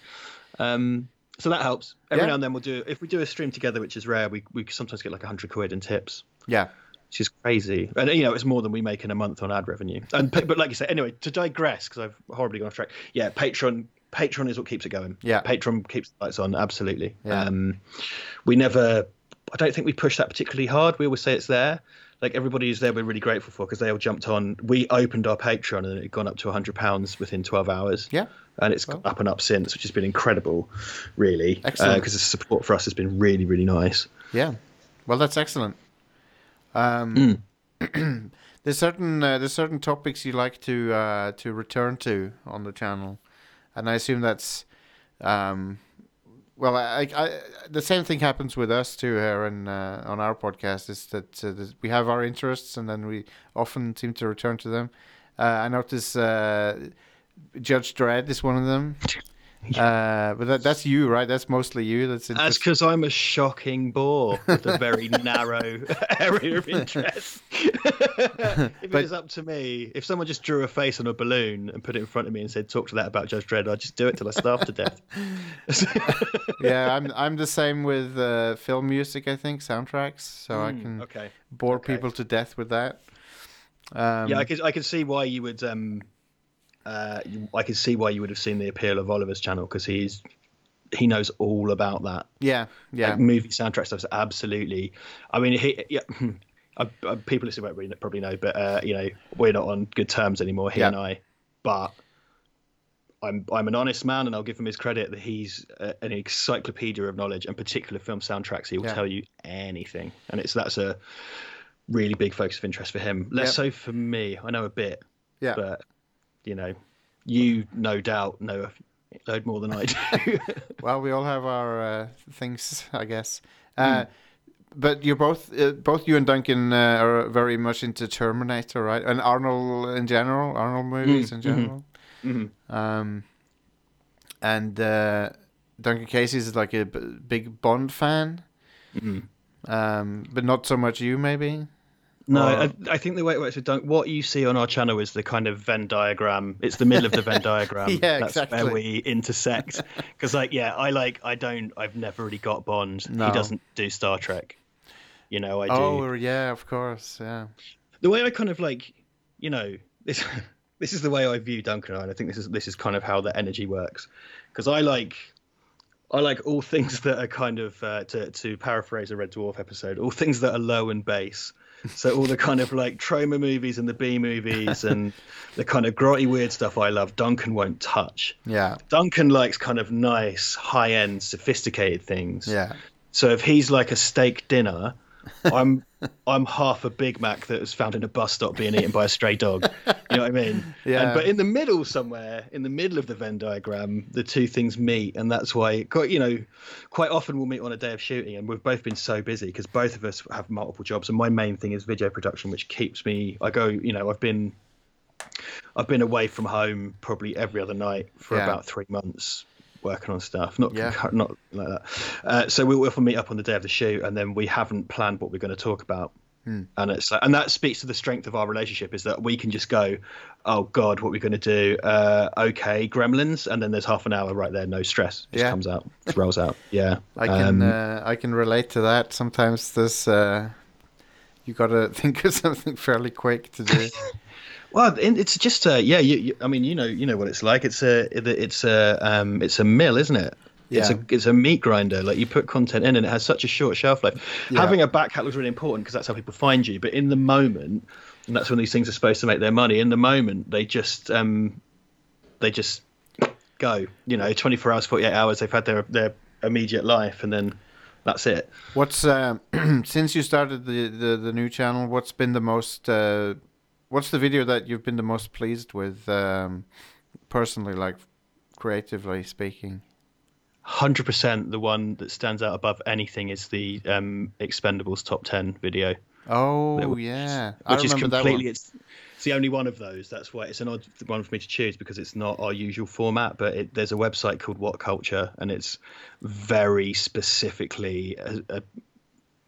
Um, so that helps. Every Yeah. now and then we'll do. If we do a stream together, which is rare, we we sometimes get like hundred quid in tips. Yeah. Which is crazy, and you know it's more than we make in a month on ad revenue. And but like you say, anyway, to digress because I've horribly gone off track. Yeah, Patreon. Patreon is what keeps it going. Yeah. Patreon keeps the lights on. Absolutely. Yeah. Um, we never. I don't think we push that particularly hard. We always say it's there. Like everybody who's there, we're really grateful for because they all jumped on. We opened our Patreon and it had gone up to hundred pounds within twelve hours. Yeah. And it's gone up and up since, which has been incredible, really. Excellent. Because the support for us has been really, really nice. Yeah. Well, that's excellent. Um, there's certain uh, there's certain topics you like to uh, to return to on the channel, and I assume that's um, well, I, I, the same thing happens with us too here and uh, on our podcast is that uh, we have our interests and then we often seem to return to them. Uh, I notice uh, Judge Dredd is one of them. Uh, but that, that's you, right? That's mostly you. That's That's because I'm a shocking bore with a very narrow area of interest. if it But- was up to me, if someone just drew a face on a balloon and put it in front of me and said, "Talk to that about Judge Dredd," I'd just do it till I starve to death. yeah, I'm I'm the same with uh, film music. I think soundtracks, so I can okay. bore okay. people to death with that. Um, Yeah, I can I could see why you would um uh I can see why you would have seen the appeal of Oliver's channel because he's he knows all about that. yeah, yeah, Like movie soundtrack stuff absolutely. I mean, he yeah. I, I, people listening won't really probably know, but uh, you know we're not on good terms anymore. He Yeah. and I, but I'm I'm an honest man, and I'll give him his credit that he's uh, an encyclopedia of knowledge, and particular film soundtracks. He will Yeah. tell you anything, and it's that's a really big focus of interest for him. Less so for me. I know a bit, yeah. but you know, you no doubt know a load more than I do. Well, we all have our uh, things, I guess. Hmm. Uh, But you're both, uh, both you and Duncan uh, are very much into Terminator, right? And Arnold in general, Arnold movies in mhm. general. Mhm. Um, and uh, Duncan Casey is like a b- big Bond fan. Mhm. um, but not so much you, maybe. No, I, I think the way it works with Dunk, what you see on our channel is the kind of Venn diagram. It's the middle of the Venn diagram. Yeah, That's exactly. where we intersect. Because, like, yeah, I like, I don't, I've never really got Bond. No. He doesn't do Star Trek. You know, I do. Oh, yeah, of course, yeah. the way I kind of like, you know, this this is the way I view Duncan, and I think this is this is kind of how the energy works. Because I like, I like all things that are kind of uh, to to paraphrase a Red Dwarf episode, all things that are low and base. So all the kind of like trauma movies and the B movies and the kind of grotty weird stuff I love, Duncan won't touch. Yeah, Duncan likes kind of nice, high end, sophisticated things. yeah. So if he's like a steak dinner, I'm I'm half a Big Mac that was found in a bus stop being eaten by a stray dog. You know what I mean? Yeah. And, but in the middle somewhere, in the middle of the Venn diagram, the two things meet, and that's why quite you know, quite often we'll meet on a day of shooting, and we've both been so busy because both of us have multiple jobs, and my main thing is video production, which keeps me. I go, you know, I've been. I've been away from home probably every other night for Yeah. about three months working on stuff. Not Yeah. not like that. Uh, so we will often meet up on the day of the shoot, and then we haven't planned what we're going to talk about. Hmm. And it's like, and that speaks to the strength of our relationship is that we can just go, oh God, what are we going to do? Uh, okay, Gremlins, and then there's half an hour right there, no stress, just Yeah. comes out, just rolls out. Yeah, I can Um, uh, I can relate to that. Sometimes this uh, you got to think of something fairly quick to do. Well, it's just uh, yeah. You, you, I mean, you know, you know what it's like. It's a it's a um, it's a mill, isn't it? It's Yeah. a it's a meat grinder. Like you put content in, and it has such a short shelf life. Yeah. Having a back catalog is really important because that's how people find you. But in the moment, and that's when these things are supposed to make their money. In the moment, they just um, they just go. You know, twenty four hours, forty eight hours. They've had their their immediate life, and then that's it. What's um, since you started the, the the new channel? What's been the most? Uh, what's the video that you've been the most pleased with, um, personally, like creatively speaking? Hundred percent. The one that stands out above anything is the um, Expendables top ten video. Oh That- yeah, I which is remember that completely one. it's it's the only one of those that's why it's an odd one for me to choose because it's not our usual format but it, there's a website called what culture and it's very specifically uh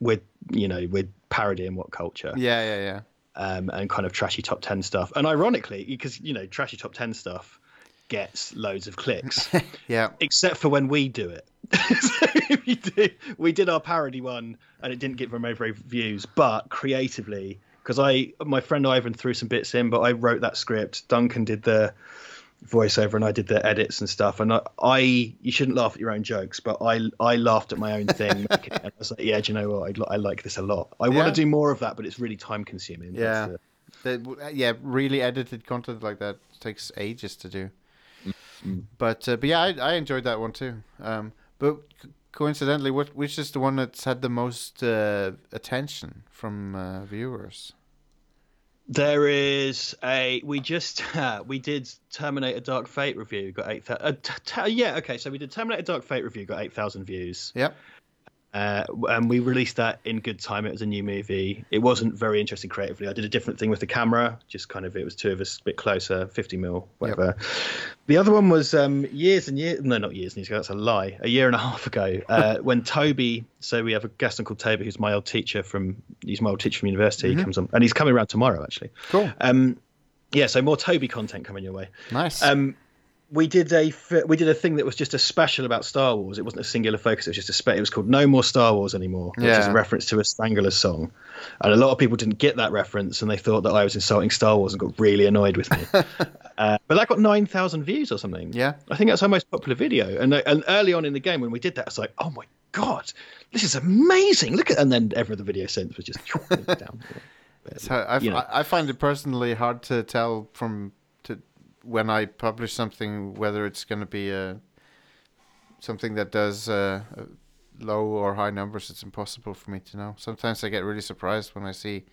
with you know with parody parodying what culture Yeah, yeah, yeah. Um, and kind of trashy top 10 stuff and ironically because you know trashy top 10 stuff gets loads of clicks Yeah, except for when we do it. so do, we did our parody one, and it didn't get very many very views. But creatively, because I, my friend Ivan threw some bits in, but I wrote that script. Duncan did the voiceover, and I did the edits and stuff. And I, I you shouldn't laugh at your own jokes, but I, I laughed at my own thing. and I was like, yeah, do you know what? I, I like this a lot. I Yeah. want to do more of that, but it's really time consuming. Yeah. The- yeah, really edited content like that takes ages to do. But uh, but yeah, I, I enjoyed that one too. Um, but c- coincidentally, what which is the one that's had the most uh, attention from uh, viewers? There is a we just uh, we did Terminator Dark Fate review got eight thousand. Uh, t- t- yeah, okay. So we did Terminator Dark Fate review got eight thousand views, Yep. Uh, and we released that in good time. It was a new movie. It wasn't very interesting creatively. I did a different thing with the camera, just kind of it was two of us a bit closer, fifty mil, whatever. The other one was um, years and years. No, not years and years ago. That's a lie. A year and a half ago, uh, when Toby. So we have a guest on called Toby, who's my old teacher from. He's my old teacher from university. He comes on, and he's coming around tomorrow actually. Cool. Um, yeah, so more Toby content coming your way. Nice. Um, we did a we did a thing that was just a special about Star Wars. It wasn't a singular focus. It was just a spe- It was called No More Star Wars Anymore, which is Yeah. a reference to a Strangler song. And a lot of people didn't get that reference, and they thought that I was insulting Star Wars and got really annoyed with me. uh, but that got nine thousand views or something. Yeah. I think that's our most popular video. And and early on in the game when we did that, it's like, oh my god, this is amazing! Look at, and then every other video since was just down. So I, you know. I, I find it personally hard to tell from when I publish something whether it's going to be a something that does uh, uh, low or high numbers. It's impossible for me to know. Sometimes I get really surprised when I see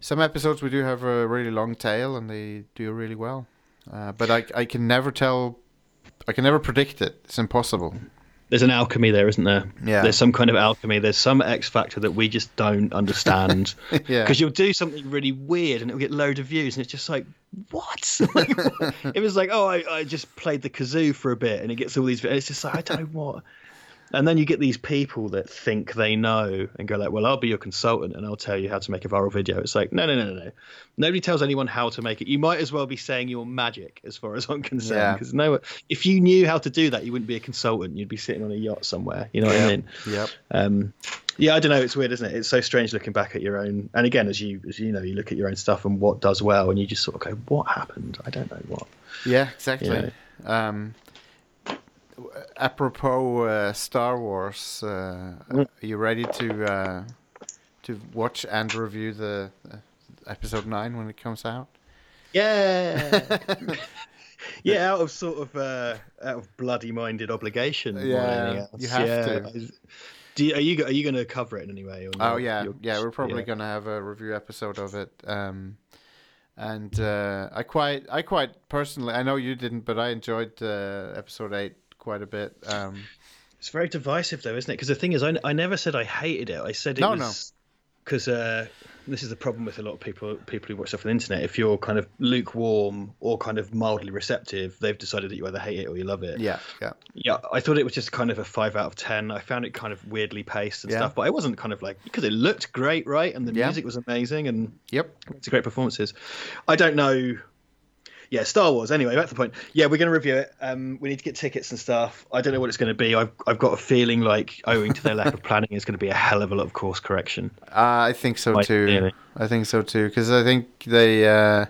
some episodes we do have a really long tail and they do really well, uh, but I I can never tell. I can never predict it. It's impossible. There's an alchemy there, isn't there? Yeah. There's some kind of alchemy. There's some X factor that we just don't understand. Yeah. Because you'll do something really weird and it'll get load of views, and it's just like, what? like, what? it was like, oh, I, I just played the kazoo for a bit, and it gets all these. It's just like I don't know what. And then you get these people that think they know and go like, "Well, I'll be your consultant and I'll tell you how to make a viral video." It's like, no, no, no, no, no. Nobody tells anyone how to make it. You might as well be saying you're magic, as far as I'm concerned. Yeah. Because no, if you knew how to do that, you wouldn't be a consultant. You'd be sitting on a yacht somewhere. You know what I mean? Yep. Um, yeah, I don't know. It's weird, isn't it? It's so strange looking back at your own. And again, as you as you know, you look at your own stuff and what does well, and you just sort of go, "What happened? I don't know what." Yeah, exactly. Yeah. Um, apropos uh, Star Wars, uh, Mm. are you ready to uh, to watch and review the uh, episode nine when it comes out? Yeah. yeah, out of sort of uh, out of bloody minded obligation. Yeah, you have yeah. to. Do you, are you are you going to cover it in any way? Or Oh yeah, You're- yeah. We're probably yeah. gonna have a review episode of it. Um, and uh, I quite, I quite personally, I know you didn't, but I enjoyed uh, episode eight quite a bit. Um, It's very divisive, though, isn't it? Because the thing is, I, I never said I hated it. I said it No, was because uh, this is the problem with a lot of people people who watch stuff on the internet. If you're kind of lukewarm or kind of mildly receptive, they've decided that you either hate it or you love it. yeah, yeah, Yeah, I thought it was just kind of a five out of ten. I found it kind of weirdly paced and Yeah. stuff, but I wasn't kind of like because it looked great, right? And the Yeah. music was amazing and yep. it's great performances. I don't know. Yeah, Star Wars. Anyway, back to the point. Yeah, we're going to review it. Um, we need to get tickets and stuff. I don't know what it's going to be. I've I've got a feeling like owing to their lack of planning, it's going to be a hell of a lot of course correction. Uh, I think so too. really? I think so too because I think they uh,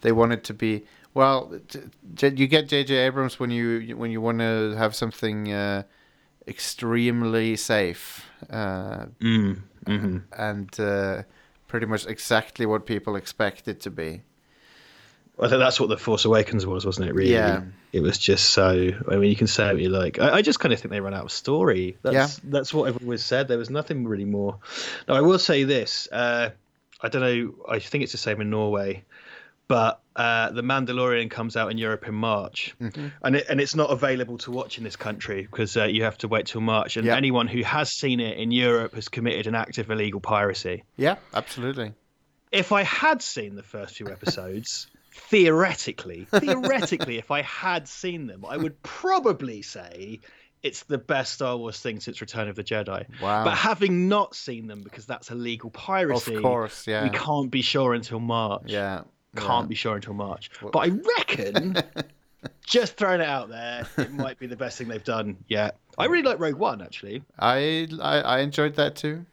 they want it to be well. J- J- you get J.J. Abrams when you when you want to have something uh, extremely safe uh, Mm. hmm and uh, pretty much exactly what people expect it to be. I think that's what the Force Awakens was, wasn't it? Really? Yeah. It was just so. I mean, you can say what you like. I, I just kind of think they ran out of story. That's that's what everyone always said. There was nothing really more. Now I will say this. Uh, I don't know. I think it's the same in Norway, but uh, the Mandalorian comes out in Europe in March, and it, and it's not available to watch in this country because uh, you have to wait till March. And Yeah. anyone who has seen it in Europe has committed an act of illegal piracy Yeah, absolutely. if I had seen the first few episodes, theoretically, theoretically, if I had seen them, I would probably say it's the best Star Wars thing since Return of the Jedi. Wow. But having not seen them because that's illegal piracy, Of course, yeah. we can't be sure until March. Yeah. Can't be sure until March. But I reckon, just throwing it out there, it might be the best thing they've done yet. I really like Rogue One, actually. I, I I enjoyed that too.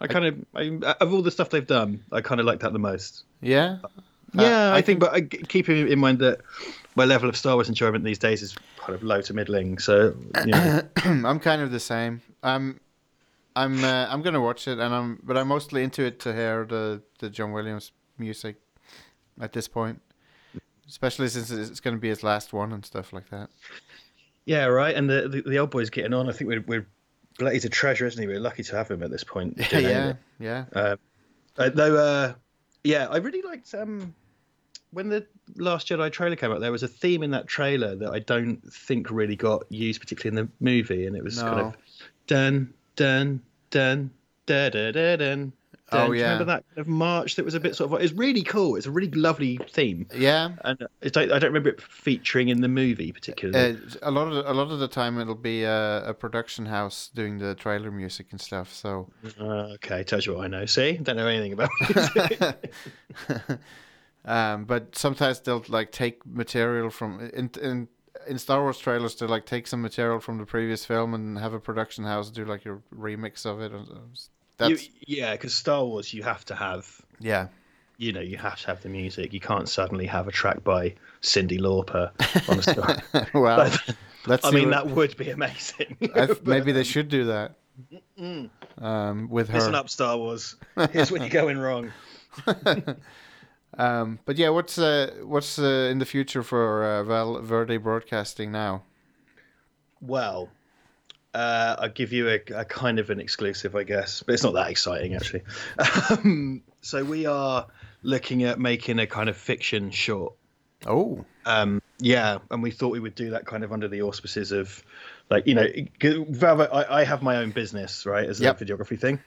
I kind of, I, of all the stuff they've done, I kind of like that the most. Yeah. Yeah, I I, think, but I, keeping in mind that my level of Star Wars enjoyment these days is kind of low to middling. So, you know, I'm kind of the same. I'm I'm uh, I'm gonna watch it, and I'm but I'm mostly into it to hear the the John Williams music at this point, especially since it's gonna be his last one and stuff like that. yeah, right. And the, the the old boy's getting on. I think we're we're he's a treasure, isn't he? We're lucky to have him at this point. Yeah, yeah, it. yeah. Uh, uh, though, uh, yeah, I really liked um, when the Last Jedi trailer came out. There was a theme in that trailer that I don't think really got used, particularly in the movie, and it was kind of dun dun dun da da da dun. Oh, dun. Do you yeah. remember that kind of march that was a bit sort of? It's really cool. It's a really lovely theme, Yeah, and it's, I don't remember it featuring in the movie particularly. uh, a lot of the, a lot of the time it'll be a, a production house doing the trailer music and stuff. So Uh, okay, tells you what I know. See, don't know anything about music. um, but sometimes they'll like take material from in in in Star Wars trailers to like take some material from the previous film and have a production house do like a remix of it. and, uh, You- yeah, because Star Wars, you have to have yeah, you know, you have to have the music. You can't suddenly have a track by Cindy Lauper on a Star. well, let's. I mean, what- that would be amazing. Th- maybe they should do that. Um, with her. Listen up, Star Wars. Here's when you're going wrong. Um, but yeah, what's uh, what's uh, in the future for uh, Val Verde Broadcasting now? Well, uh, I'll give you a, a kind of an exclusive, I guess, but it's not that exciting actually. Um, so we are looking at making a kind of fiction short. Oh, Um, yeah, and we thought we would do that kind of under the auspices of, like you know, Valverde. I, I have my own business, right, as Yep. a videography thing.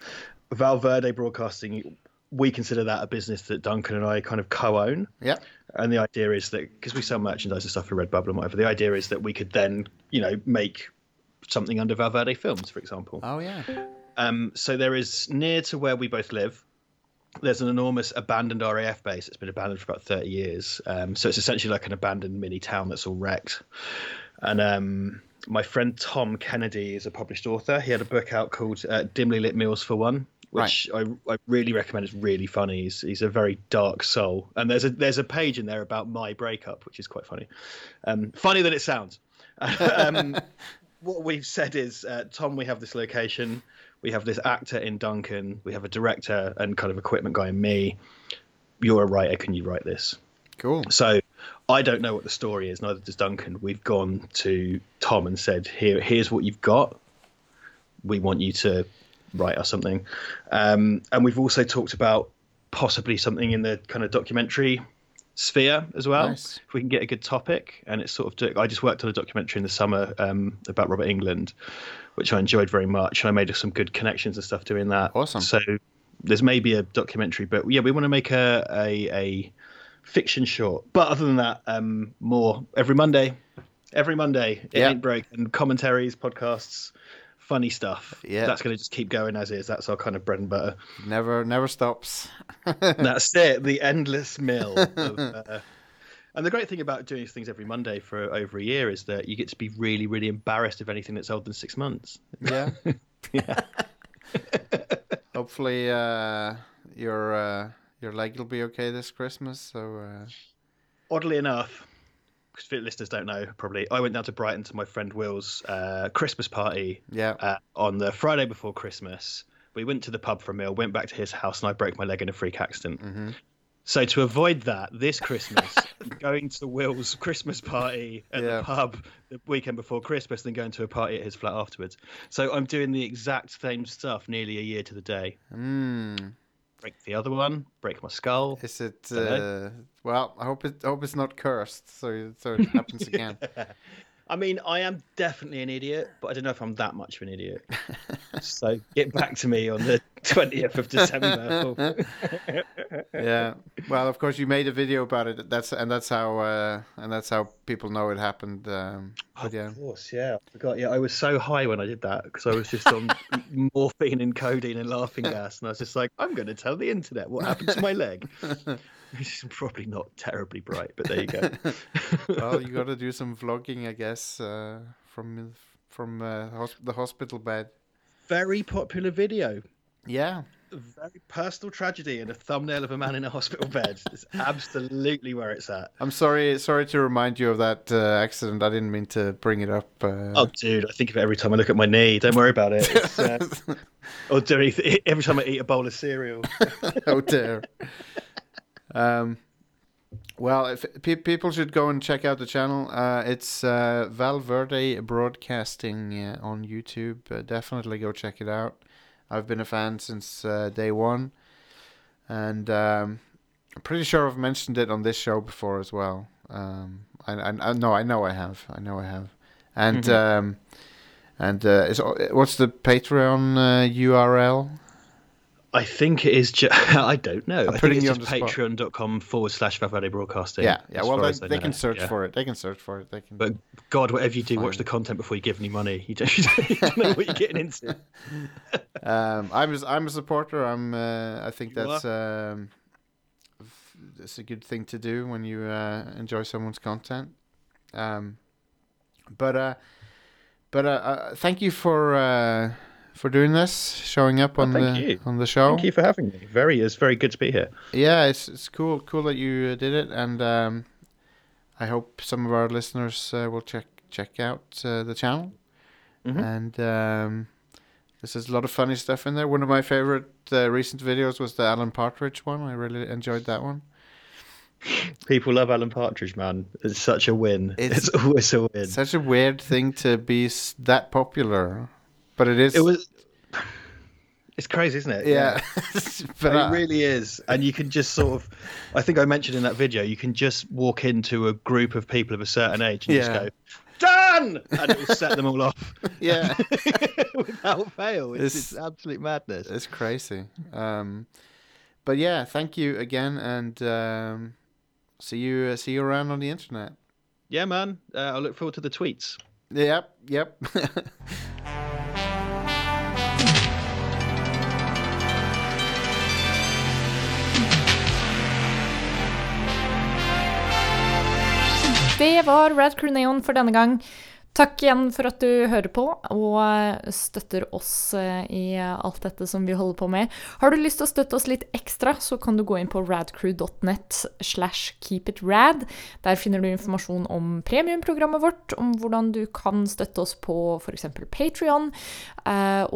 Valverde Broadcasting, we consider that a business that Duncan and I kind of co-own. yeah, And the idea is that because we sell merchandise and stuff for Redbubble and whatever, the idea is that we could then, you know, make something under Valverde Films, for example. Oh yeah. Um, so there is near to where we both live. There's an enormous abandoned RAF base. It's been abandoned for about 30 years. Um, so it's essentially like an abandoned mini town that's all wrecked. And um, my friend Tom Kennedy is a published author. He had a book out called uh, Dimly Lit Meals for One, which I, I really recommend. It's really funny. He's, he's a very dark soul. And there's a there's a page in there about my breakup, which is quite funny. Um, funny than it sounds. um, what we've said is, uh, Tom, we have this location, we have this actor in Duncan, we have a director and kind of equipment guy in me. You're a writer, can you write this? Cool. So I don't know what the story is, neither does Duncan. We've gone to Tom and said, Here, here's what you've got. We want you to write or something. Um, and we've also talked about possibly something in the kind of documentary sphere as well. Nice. If we can get a good topic, and it's sort of. I just worked on a documentary in the summer um, about Robert England, which I enjoyed very much, and I made some good connections and stuff doing that. Awesome. So there's maybe a documentary, but yeah, we want to make a a, a fiction short. But other than that, um, more every Monday. Every Monday, it Yeah. ain't break and commentaries, podcasts, funny stuff. Yeah. that's going to just keep going as is. That's our kind of bread and butter. Never never stops. That's it. The endless mill. Of, uh, and the great thing about doing these things every Monday for over a year is that you get to be really, really embarrassed of anything that's older than six months. Yeah. Yeah. Hopefully, uh, your uh, your leg will be okay this Christmas. So uh, Oddly enough, because listeners don't know probably, I went down to Brighton to my friend Will's uh, Christmas party yeah. uh, on the Friday before Christmas. We went to the pub for a meal, went back to his house, and I broke my leg in a freak accident. Mm-hmm. So to avoid that, this Christmas, going to Will's Christmas party at Yeah. the pub the weekend before Christmas, then going to a party at his flat afterwards. So I'm doing the exact same stuff nearly a year to the day. Mm. Break the other one, break my skull. Is it? Uh, well, I hope it. I hope it's not cursed, so so it happens again. I mean, I am definitely an idiot, but I don't know if I'm that much of an idiot. so get back to me on the 20th of December. yeah. Well, of course, you made a video about it. That's and that's how uh, and that's how people know it happened. Um, but yeah. Of course, yeah. I forgot. Yeah, I was so high when I did that because I was just on morphine and codeine and laughing gas, and I was just like, I'm going to tell the internet what happened to my leg. Which is probably not terribly bright, but there you go. well, you got to do some vlogging, I guess, uh, from from uh, hos- the hospital bed. Very popular video. Yeah. A very personal tragedy and a thumbnail of a man in a hospital bed. It's absolutely where it's at. I'm sorry. Sorry to remind you of that uh, accident. I didn't mean to bring it up. Uh, Oh, dude, I think of it every time I look at my knee. Don't worry about it. It's, uh, or do anything, every time I eat a bowl of cereal. oh dear. Um, well, if pe- people should go and check out the channel. Uh, it's uh, Valverde Broadcasting uh, on YouTube. Uh, definitely go check it out. I've been a fan since uh, day one, and um, I'm pretty sure I've mentioned it on this show before as well. Um, I, I, I no, I know I have. I know I have, and um, and uh, is, what's the Patreon uh, URL? I think it is just, I don't know. I'm putting think it's you just on the spot. patreon.com forward slash Valverde Broadcasting. Yeah, yeah. Well, they, they can search Yeah. for it. They can search for it. They can. But God, whatever you do, Fine. watch the content before you give any money. You don't, you don't know what you're getting into. um, I'm a, I'm a supporter. I'm. Uh, I think You that's um, it's a good thing to do when you uh, enjoy someone's content. Um, but uh, but uh, uh, thank you for uh, for doing this, showing up Oh, on thank the you. on the show. Thank you for having me. Very, it's very good to be here. Yeah, it's it's cool cool that you uh, did it, and um, I hope some of our listeners uh, will check check out uh, the channel. Mhm. And um, this is a lot of funny stuff in there. One of my favorite uh, recent videos was the Alan Partridge one. I really enjoyed that one. People love Alan Partridge, man. It's such a win. It's- It's, always a win. Such a weird thing to be that popular, but it is. It was. It's crazy, isn't it? yeah, but it really is. And you can just sort of, I think I mentioned in that video, you can just walk into a group of people of a certain age and Yeah. just go, done! And it will set them all off yeah, without fail. It's, It's- it's absolute madness. it's crazy. Um, but yeah, thank you again, and um, see you uh, see you around on the internet. Yeah, man. Uh, I look forward to the tweets. Jepp, jepp. Det var Rad Crew Neon for denne gang. Takk igjen for at du hører på og støtter oss eh, i alt dette som vi holder på med. Har du lyst til å støtte oss litt ekstra, så kan du gå inn på radcrew.net slash keepitrad. Der finner du informasjon om premiumprogrammet vårt, om hvordan du kan støtte oss på f.eks. Patrion,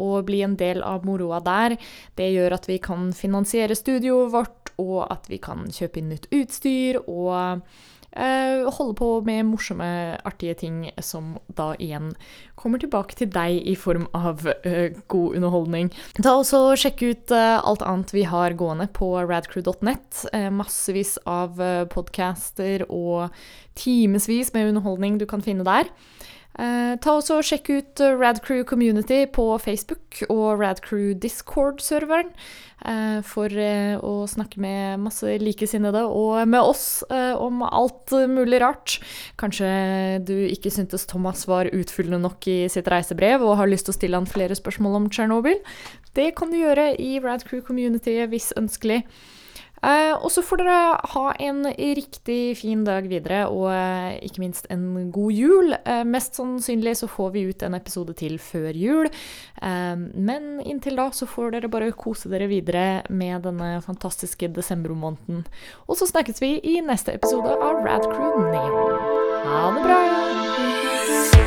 og bli en del av moroa der. Det gjør at vi kan finansiere studioet vårt, og at vi kan kjøpe inn nytt utstyr. og eh, holde på med morsomme, artige ting som da igjen kommer tilbake til deg i form av eh, god underholdning. Ta også og Sjekk ut eh, alt annet vi har gående på radcrew.net. Eh, massevis av eh, podcaster og timevis med underholdning du kan finne der. Eh, ta også og Sjekk ut eh, Radcrew Community på Facebook og Radcrew Discord-serveren eh, for å snakke med masse likesinnede og med oss om alt mulig rart. Kanskje du ikke syntes Thomas var utfyllende nok i sitt reisebrev og har lyst til å stille han flere spørsmål om Tsjernobyl. Det kan du gjøre i Radcrew Community hvis ønskelig. Eh, og så får dere ha en riktig fin dag videre, og eh, ikke minst en god jul. Eh, mest sannsynlig så får vi ut en episode til før jul, men inntil da så får dere bare kose dere videre med denne fantastiske desembermåneden. Og så snakkes vi i neste episode av Rad Crew Neon. Ha det bra!